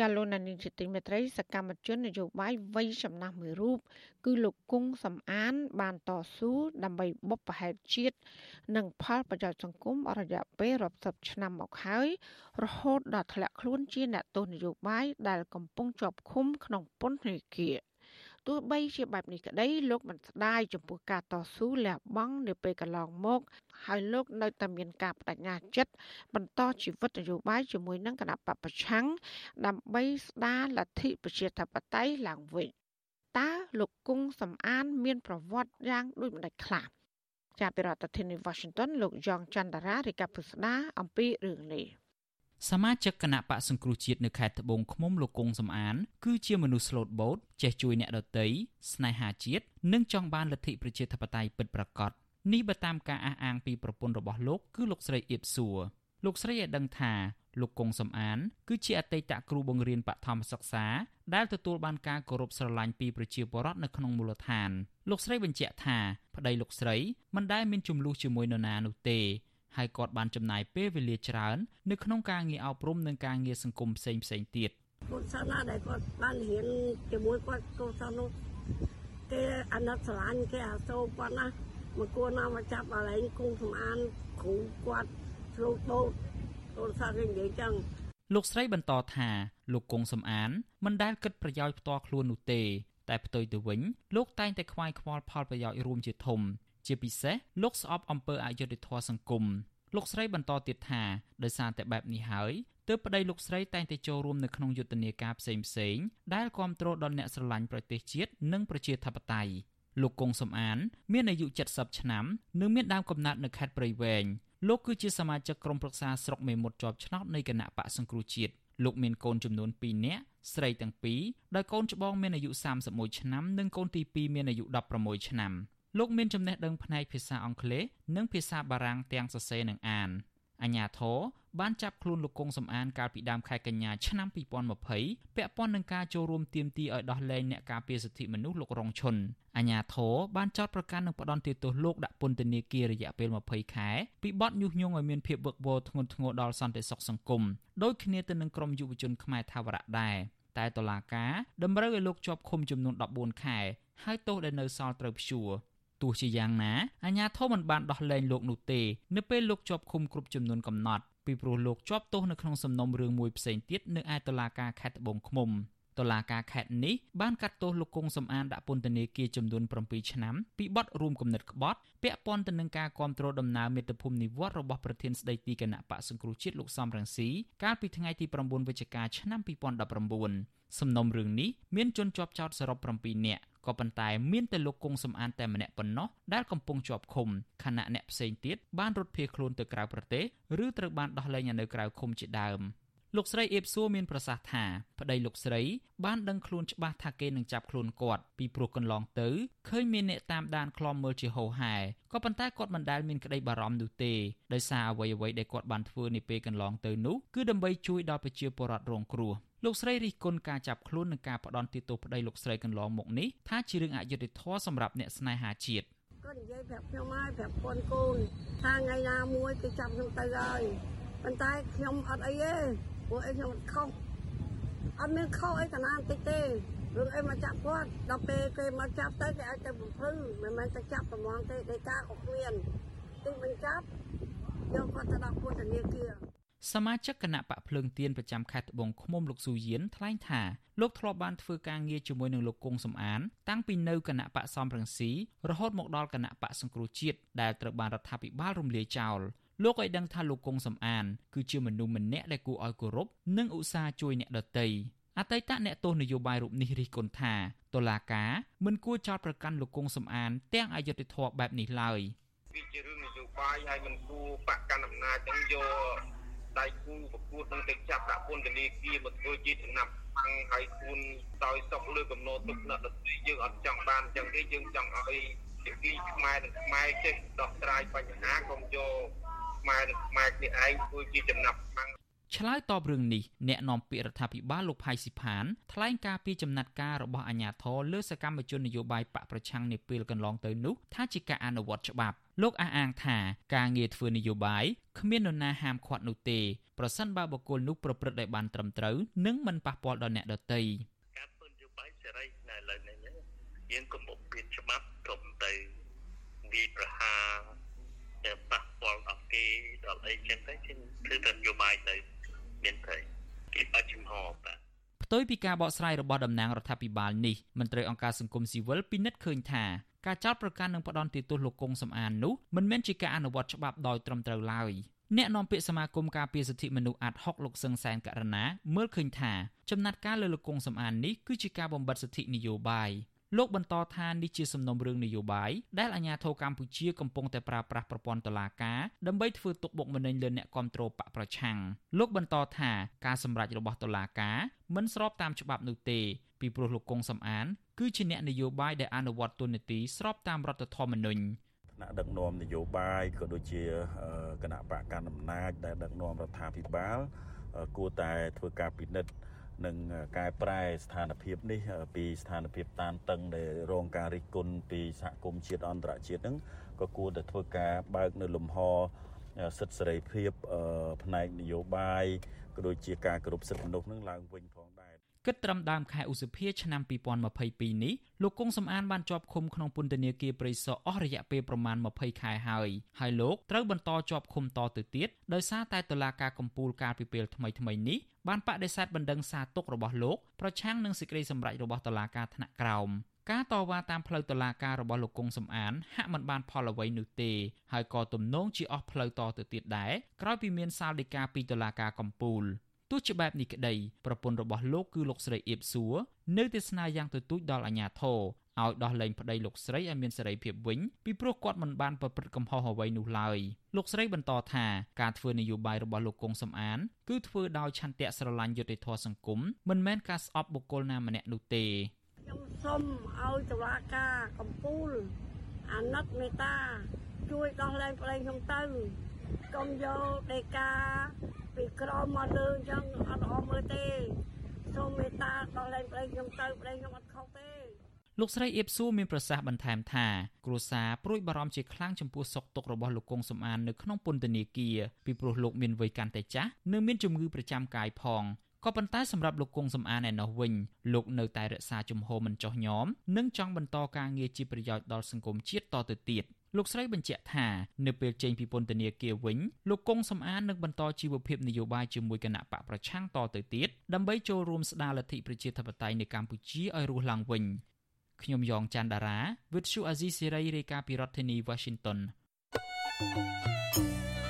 ចាលោកណានីជាទីមេត្រីសកម្មជននយោបាយវ័យចំណាស់មួយរូបគឺលោកគង់សំអាន បានតស៊ូដើម្បីបុព្វហេតុជាតិនិងផលប្រយោជន៍សង្គមអរយៈពេលរាប់សិបឆ្នាំមកហើយរហូតដល់ធ្លាក់ខ្លួនជាអ្នកទោសនយោបាយដែលកំពុងជាប់ឃុំក្នុងពន្ធនាគារ ទោះបីជាបែបនេះក្តីលោកមិនស្ដាយចំពោះការតស៊ូលះបង់នៅពេលកន្លងមក ហើយលោកនៅតែមានការបដិញ្ញាចិត្តបន្តជីវិតនយោបាយជាមួយនឹងគណៈបពប្រឆាំងដើម្បីស្ដារលទ្ធិប្រជាធិបតេយ្យឡើងវិញតើលោកគង់សំអាន មានប្រវត្តិយ៉ាងដូចម្ដេចខ្លះចាប់ពីរដ្ឋធានី Washington លោកយ៉ងច័ន្ទរារាយការណ៍ពុស្ដាអំពីរឿងនេះ សមាជិកគណៈបកសង្គ្រោះជាតិនៅខេត្តត្បូងឃ្មុំលោកគង់សំអាន គឺជាមនុស្សស្លូតបូតចេះជួយអ្នកដទៃស្នេហាជាតិនិងចង់បានលទ្ធិប្រជាធិបតេយ្យពិតប្រាកដនេះបើតាមការអះអាងពីប្រពន្ធរបស់លោកគឺលោកស្រីអៀបសួរលោកស្រីឲ្យដឹងថាលោកគង់សំអាន គឺជាអតីតគ្រូបង្រៀនបឋមសិក្សាដែលទទួលបានការគោរពស្រឡាញ់ពីប្រជាពលរដ្ឋនៅក្នុងមូលដ្ឋានលោកស្រីបញ្ជាក់ថាប្តីលោកស្រីមិនដែលមានចំនួនជាមួយនរណានោះទេ ហើយគាត់បានចំណាយពេលវេលាច្រើននៅក្នុងការងារអប់រំនិងការងារសង្គមផ្សេងផ្សេងទៀតកូនសិស្សណាដែលគាត់បានរៀនជាមួយគាត់កូនសិស្សនោះគេអាណិតស្រឡាញ់គេអាសូរគាត់ណាមកគួរណាមកចាប់កន្លែងគង់សម្អានគ្រូគាត់ឆ្លូតបោតកូនសិស្សគេនិយាយចឹងលោកស្រីបន្តថាលោកគង់សំអានមិនដែលគិតប្រយោជន៍ផ្ទាល់ខ្លួននោះទេ តែផ្ទុយទៅវិញលោកតែងតែខ្វាយខ្វល់ផលប្រយោជន៍រួមជាធំ ជាពិសេសលោកស្អប់អំពើអយុត្តិធម៌សង្គមលោកស្រីបន្តទៀតថាដោយសារតែបែបនេះហើយទើបប្តីលោកស្រីតែងតែចូលរួមនៅក្នុងយុទ្ធនាការផ្សេងផ្សេងដែលគ្រប់គ្រងដល់អ្នកស្រឡាញ់ប្រទេសជាតិនិងប្រជាធិបតេយ្យលោកគង់សំអាន មានអាយុ70ឆ្នាំនិងមានដើមកំណើតនៅខេត្តព្រៃវែងលោកគឺជាសមាជិកក្រុមប្រឹក្សាស្រុកមេមត់ជាប់ឆ្នោតនៃគណៈបកសង្គ្រោះជាតិលោកមានកូនចំនួន2នាក់ស្រីទាំងពីរដោយកូនច្បងមានអាយុ31ឆ្នាំនិងកូនទី2មានអាយុ16ឆ្នាំ លោកមានចំណេះដឹងផ្នែកភាសាអង់គ្លេសនិងភាសាបារាំងទាំងសរសេរនិងអានអញ្ញាធរបានចាប់ខ្លួនលោកកុងសំអានកាលពីដើមខែកញ្ញាឆ្នាំ2020ពាក់ព័ន្ធនឹងការចូលរួមទាមទារឲ្យដោះលែងអ្នកការពារសិទ្ធិមនុស្សលោករងឈុនអញ្ញាធរបានចោទប្រកាន់និងផ្ដន់ទោសលោកដាក់ពន្ធនាគាររយៈពេល20ខែពីបទញុះញង់ឲ្យមានភាពវឹកវរធ្ងន់ធ្ងរដល់សន្តិសុខសង្គមដោយគ្នាទៅនឹងក្រុមយុវជនខ្មែរថាវរៈដែរតែតុលាការតម្រូវឲ្យលោកជាប់ឃុំចំនួន14ខែហើយទោសដែលនៅសល់ត្រូវព្យួរ ទោះជាយ៉ាងណាអាជ្ញាធរមិនបានដោះលែងលោកនោះទេនៅពេលលោកជាប់ឃុំគ្រប់ចំនួនកំណត់ពីព្រោះលោកជាប់ទោសនៅក្នុងសំណុំរឿងមួយផ្សេងទៀតនៅឯតុលាការខេត្តត្បូងឃ្មុំតុលាការខេត្តនេះបានកាត់ទោសលោកគង់សំអានដាក់ពន្ធនាគារចំនួន7ឆ្នាំពីបទរួមគំនិតក្បត់ពាក់ព័ន្ធទៅនឹងការគ្រប់គ្រងដំណើរមាតុភូមិនិវត្តរបស់ប្រធានស្ដីទីគណៈបកសង្គ្រោះជាតិលោកសំរងស៊ីកាលពីថ្ងៃទី9វិច្ឆិកាឆ្នាំ2019សំណុំរឿងនេះមានជនជាប់ចោតសរុប7នាក់ ក៏ប៉ុន្តែមានតែលោកគង់សំអានតែម្នាក់ប៉ុណ្ណោះដែលកំពុងជាប់ឃុំខណៈអ្នកផ្សេងទៀតបានរត់ភៀសខ្លួនទៅក្រៅប្រទេសឬត្រូវបានដោះលែងនៅក្រៅឃុំជាដើម លោកស្រីអៀបសួរមានប្រសាសន៍ថាប្តីលោកស្រីបានដឹងខ្លួនច្បាស់ថាគេនឹងចាប់ខ្លួនគាត់ពីព្រោះកន្លងទៅឃើញមានអ្នកតាមដានខ្លំមើលជាហោហែក៏ប៉ុន្តែគាត់មិនដែលមានក្តីបារម្ភនោះទេដោយសារអ្វីអ្វីដែលគាត់បានធ្វើនាពេលកន្លងទៅនោះគឺដើម្បីជួយដល់ប្រជាពលរដ្ឋរងគ្រោះលោកស្រីរិះគន់ការចាប់ខ្លួននិងការផ្ដន់ទោសប្តីលោកស្រីកន្លងមកនេះថាជារឿងអយុត្តិធម៌សម្រាប់អ្នកស្នេហាជាតិគាត់និយាយប្រាប់ខ្ញុំហើយប្រាប់កូនកូនថាថ្ងៃណាមួយគេចាប់ខ្ញុំទៅហើយប៉ុន្តែខ្ញុំអត់អីទេ ព្រោះអីខ្ញុំខុសអត់មានខុសអីកណាបន្តិចទេរឿងអីមកចាប់គាត់ដល់ពេលគេមកចាប់ទៅគេឲ្យទៅបំភ្លឺមិនមែនទៅចាប់ប្រមងទេដេកាក៏គ្មានទីមិនចាប់យកគាត់ទៅដល់ពន្ធនាគារសមាជិកគណៈបកភ្លើងទៀនប្រចាំខេត្តត្បូងឃ្មុំលោកស៊ូយៀនថ្លែងថាលោកធ្លាប់បានធ្វើការងារជាមួយនឹងលោកគង់សំអាន តាំងពីនៅគណៈបកសំរងស៊ីរហូតមកដល់គណៈបកសង្គ្រោះជាតិដែលត្រូវបានរដ្ឋាភិបាលរំលាយចោល លោកឲ្យដឹងថាលោកគង់សំអាន គឺជាមនុស្សម្នាក់ដែលគួរឲ្យគោរពនិងឧស្សាហ៍ជួយអ្នកដទៃអតីតអ្នកទោសនយោបាយរូបនេះរិះគន់ថាតុលាការមិនគួរចោទប្រកាន់លោកគង់សំអាន ទាំងអយុត្តិធម៌បែបនេះឡើយវាជារឿងនយោបាយហើយមិនគួរបកកាន់អំណាចទាំងយកដៃគូប្រកួតនឹងទៅចាប់ដាក់ពន្ធនាគារមកធ្វើជាចំណាប់បាំងហើយខ្លួនដោយសុកលើកំណត់ទុកអ្នកដទៃយើងអត់ចង់បានអញ្ចឹងទេយើងចង់ឲ្យជាគីខ្មែរនិងខ្មែរចេះដោះស្រាយបញ្ហាកុំយក ខ្មែរនិងខ្មែរគ្នាឯងធ្វើជាចំណាប់បាំងឆ្លើយតបរឿងនេះអ្នកនាំពាក្យរដ្ឋាភិបាលលោកផៃស៊ីផានថ្លែងការពីចំណាត់ការរបស់អាជ្ញាធរលើសកម្មជននយោបាយបកប្រឆាំងនាពេលកន្លងទៅនោះថាជាការអនុវត្តច្បាប់លោកអះអាងថាការងារធ្វើនយោបាយគ្មាននរណាហាមឃាត់នោះទេប្រសិនបើបុគ្គលនោះប្រព្រឹត្តដោយបានត្រឹមត្រូវនិងមិនប៉ះពាល់ដល់អ្នកដទៃការធ្វើនយោបាយសេរីនៅឡើយនេះយើងកុំបំពានច្បាប់កុំទៅវាប្រហារតែប៉ះពាល់ដល់ គេដល់អីចឹងទៅគឺធ្វើទៅនយោបាយទៅមានតែគេបាច់ចំហបាទផ្ទុយពីការបកស្រាយរបស់តំណាងរដ្ឋាភិបាលនេះមន្ត្រីអង្គការសង្គមស៊ីវិលពិនិត្យឃើញថាការចោទប្រកាន់និងផ្ដន់ទោសលោកកុងសំអាននោះមិនមែនជាការអនុវត្តច្បាប់ដោយត្រឹមត្រូវឡើយអ្នកនាំពាក្យសមាគមការពារសិទ្ធិមនុស្សអាត់ហុកលោកសឹងសែនករណាមើលឃើញថាចំណាត់ការលើលោកកុងសំអាននេះគឺជាការបំបិទសិទ្ធិនយោបាយ លោកបន្តថានេះជាសំណុំរឿងនយោបាយដែលអាជ្ញាធរកម្ពុជាកំពុងតែប្រើប្រាស់ប្រព័ន្ធតុលាការដើម្បីធ្វើទុកបុកម្នេញលើអ្នកគ្រប់គ្រងបកប្រឆាំងលោកបន្តថាការសម្រេចរបស់តុលាការមិនស្របតាមច្បាប់នោះទេពីព្រោះលោកកុងសំអាន គឺជាអ្នកនយោបាយដែលអនុវត្តទូនាទីស្របតាមរដ្ឋធម្មនុញ្ញថ្នាក់ដឹកនាំនយោបាយក៏ដូចជាគណៈបកកណ្ដាលអំណាចដែលដឹកនាំរដ្ឋាភិបាលគួរតែធ្វើការពិនិត្យ និងកែប្រែស្ថានភាពនេះពីស្ថានភាពតានតឹងដែលរងការរិះគន់ពីសហគមន៍ជាតិអន្តរជាតិហ្នឹងក៏គួរតែធ្វើការបើកនៅលំហសិទ្ធិសេរីភាពផ្នែកនយោបាយក៏ដូចជាការគោរពសិទ្ធិមនុស្សនឹងឡើងវិញផងដែរ គិតត្រឹមដើមខែឧសភាឆ្នាំ2022នេះលោកគង់សំអានបានជាប់ឃុំក្នុងពន្ធនាគារព្រៃសរអស់រយៈពេលប្រមាណ20ខែហើយហើយលោកត្រូវបន្តជាប់ឃុំតទៅទៀតដោយសារតែតុលាការកំពូលកាលពីពេលថ្មីៗនេះបានបដិសេធបណ្ដឹងសារទុករបស់លោកប្រឆាំងនឹងសេចក្តីសម្រេចរបស់តុលាការថ្នាក់ក្រោមការតវ៉ាតាមផ្លូវតុលាការរបស់លោកកុងសំអានហាក់មិនបានផលអ្វីនោះទេហើយក៏ទំនងជាអស់ផ្លូវតទៅទៀតដែរក្រោយពីមានសាលដីកាពីតុលាការកំពូល ទោះជាបែបនេះក្តីប្រពន្ធរបស់លោកគឺលោកស្រីអៀបសួរនៅតែស្នើយ៉ាងទទូចដល់អាជ្ញាធរឲ្យដោះលែងប្តីលោកស្រីឲ្យមានសេរីភាពវិញពីព្រោះគាត់មិនបានប្រព្រឹត្តកំហុសអ្វីនោះឡើយលោកស្រីបន្តថាការធ្វើនយោបាយរបស់លោកកុងសំអានគឺធ្វើដោយឆន្ទៈស្រឡាញ់យុត្តិធម៌សង្គមមិនមែនការស្អប់បុគ្គលណាម្នាក់នោះទេខ្ញុំសូមឲ្យតុលាការកំពូលអាណិតមេត្តាជួយដោះលែងប្តីខ្ញុំទៅកុំយកដេកា ពីក្រមមកលើអញ្ចឹងអត់ល្អមើលទេសូមមេត្តាដោះលែងប្តីខ្ញុំទៅប្តីខ្ញុំអត់ខុសទេលោកស្រីអៀបសួរមានប្រសាសន៍បន្ថែមថាគ្រួសារព្រួយបារម្ភជាខ្លាំងចំពោះសុខទុក្ខរបស់លោកកុងសំអាននៅក្នុងពន្ធនាគារពីព្រោះលោកមានវ័យកាន់តែចាស់និងមានជំងឺប្រចាំកាយផងក៏ប៉ុន្តែសម្រាប់លោកគង់សំអានឯណោះវិញលោកនៅតែរក្សាជំហរមិនចោះញោមនិងចង់បន្តការងារជាប្រយោជន៍ដល់សង្គមជាតិតទៅទៀត លោកស្រីបញ្ជាក់ថានៅពេលចេញពីពន្ធនាគារវិញលោកគង់សំអាននឹងបន្តជីវភាពនយោបាយជាមួយគណៈបកប្រឆាំងតទៅទៀតដើម្បីចូលរួមស្ដារលទ្ធិប្រជាធិបតេយ្យនៅកម្ពុជាឲ្យរស់ឡើងវិញខ្ញុំយ៉ងច័ន្ទដារាវិទ្យុអាស៊ីសេរីរាយការណ៍ពីរដ្ឋធានី Washington thank you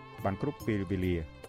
បានគ្រប់ពេលវេលា។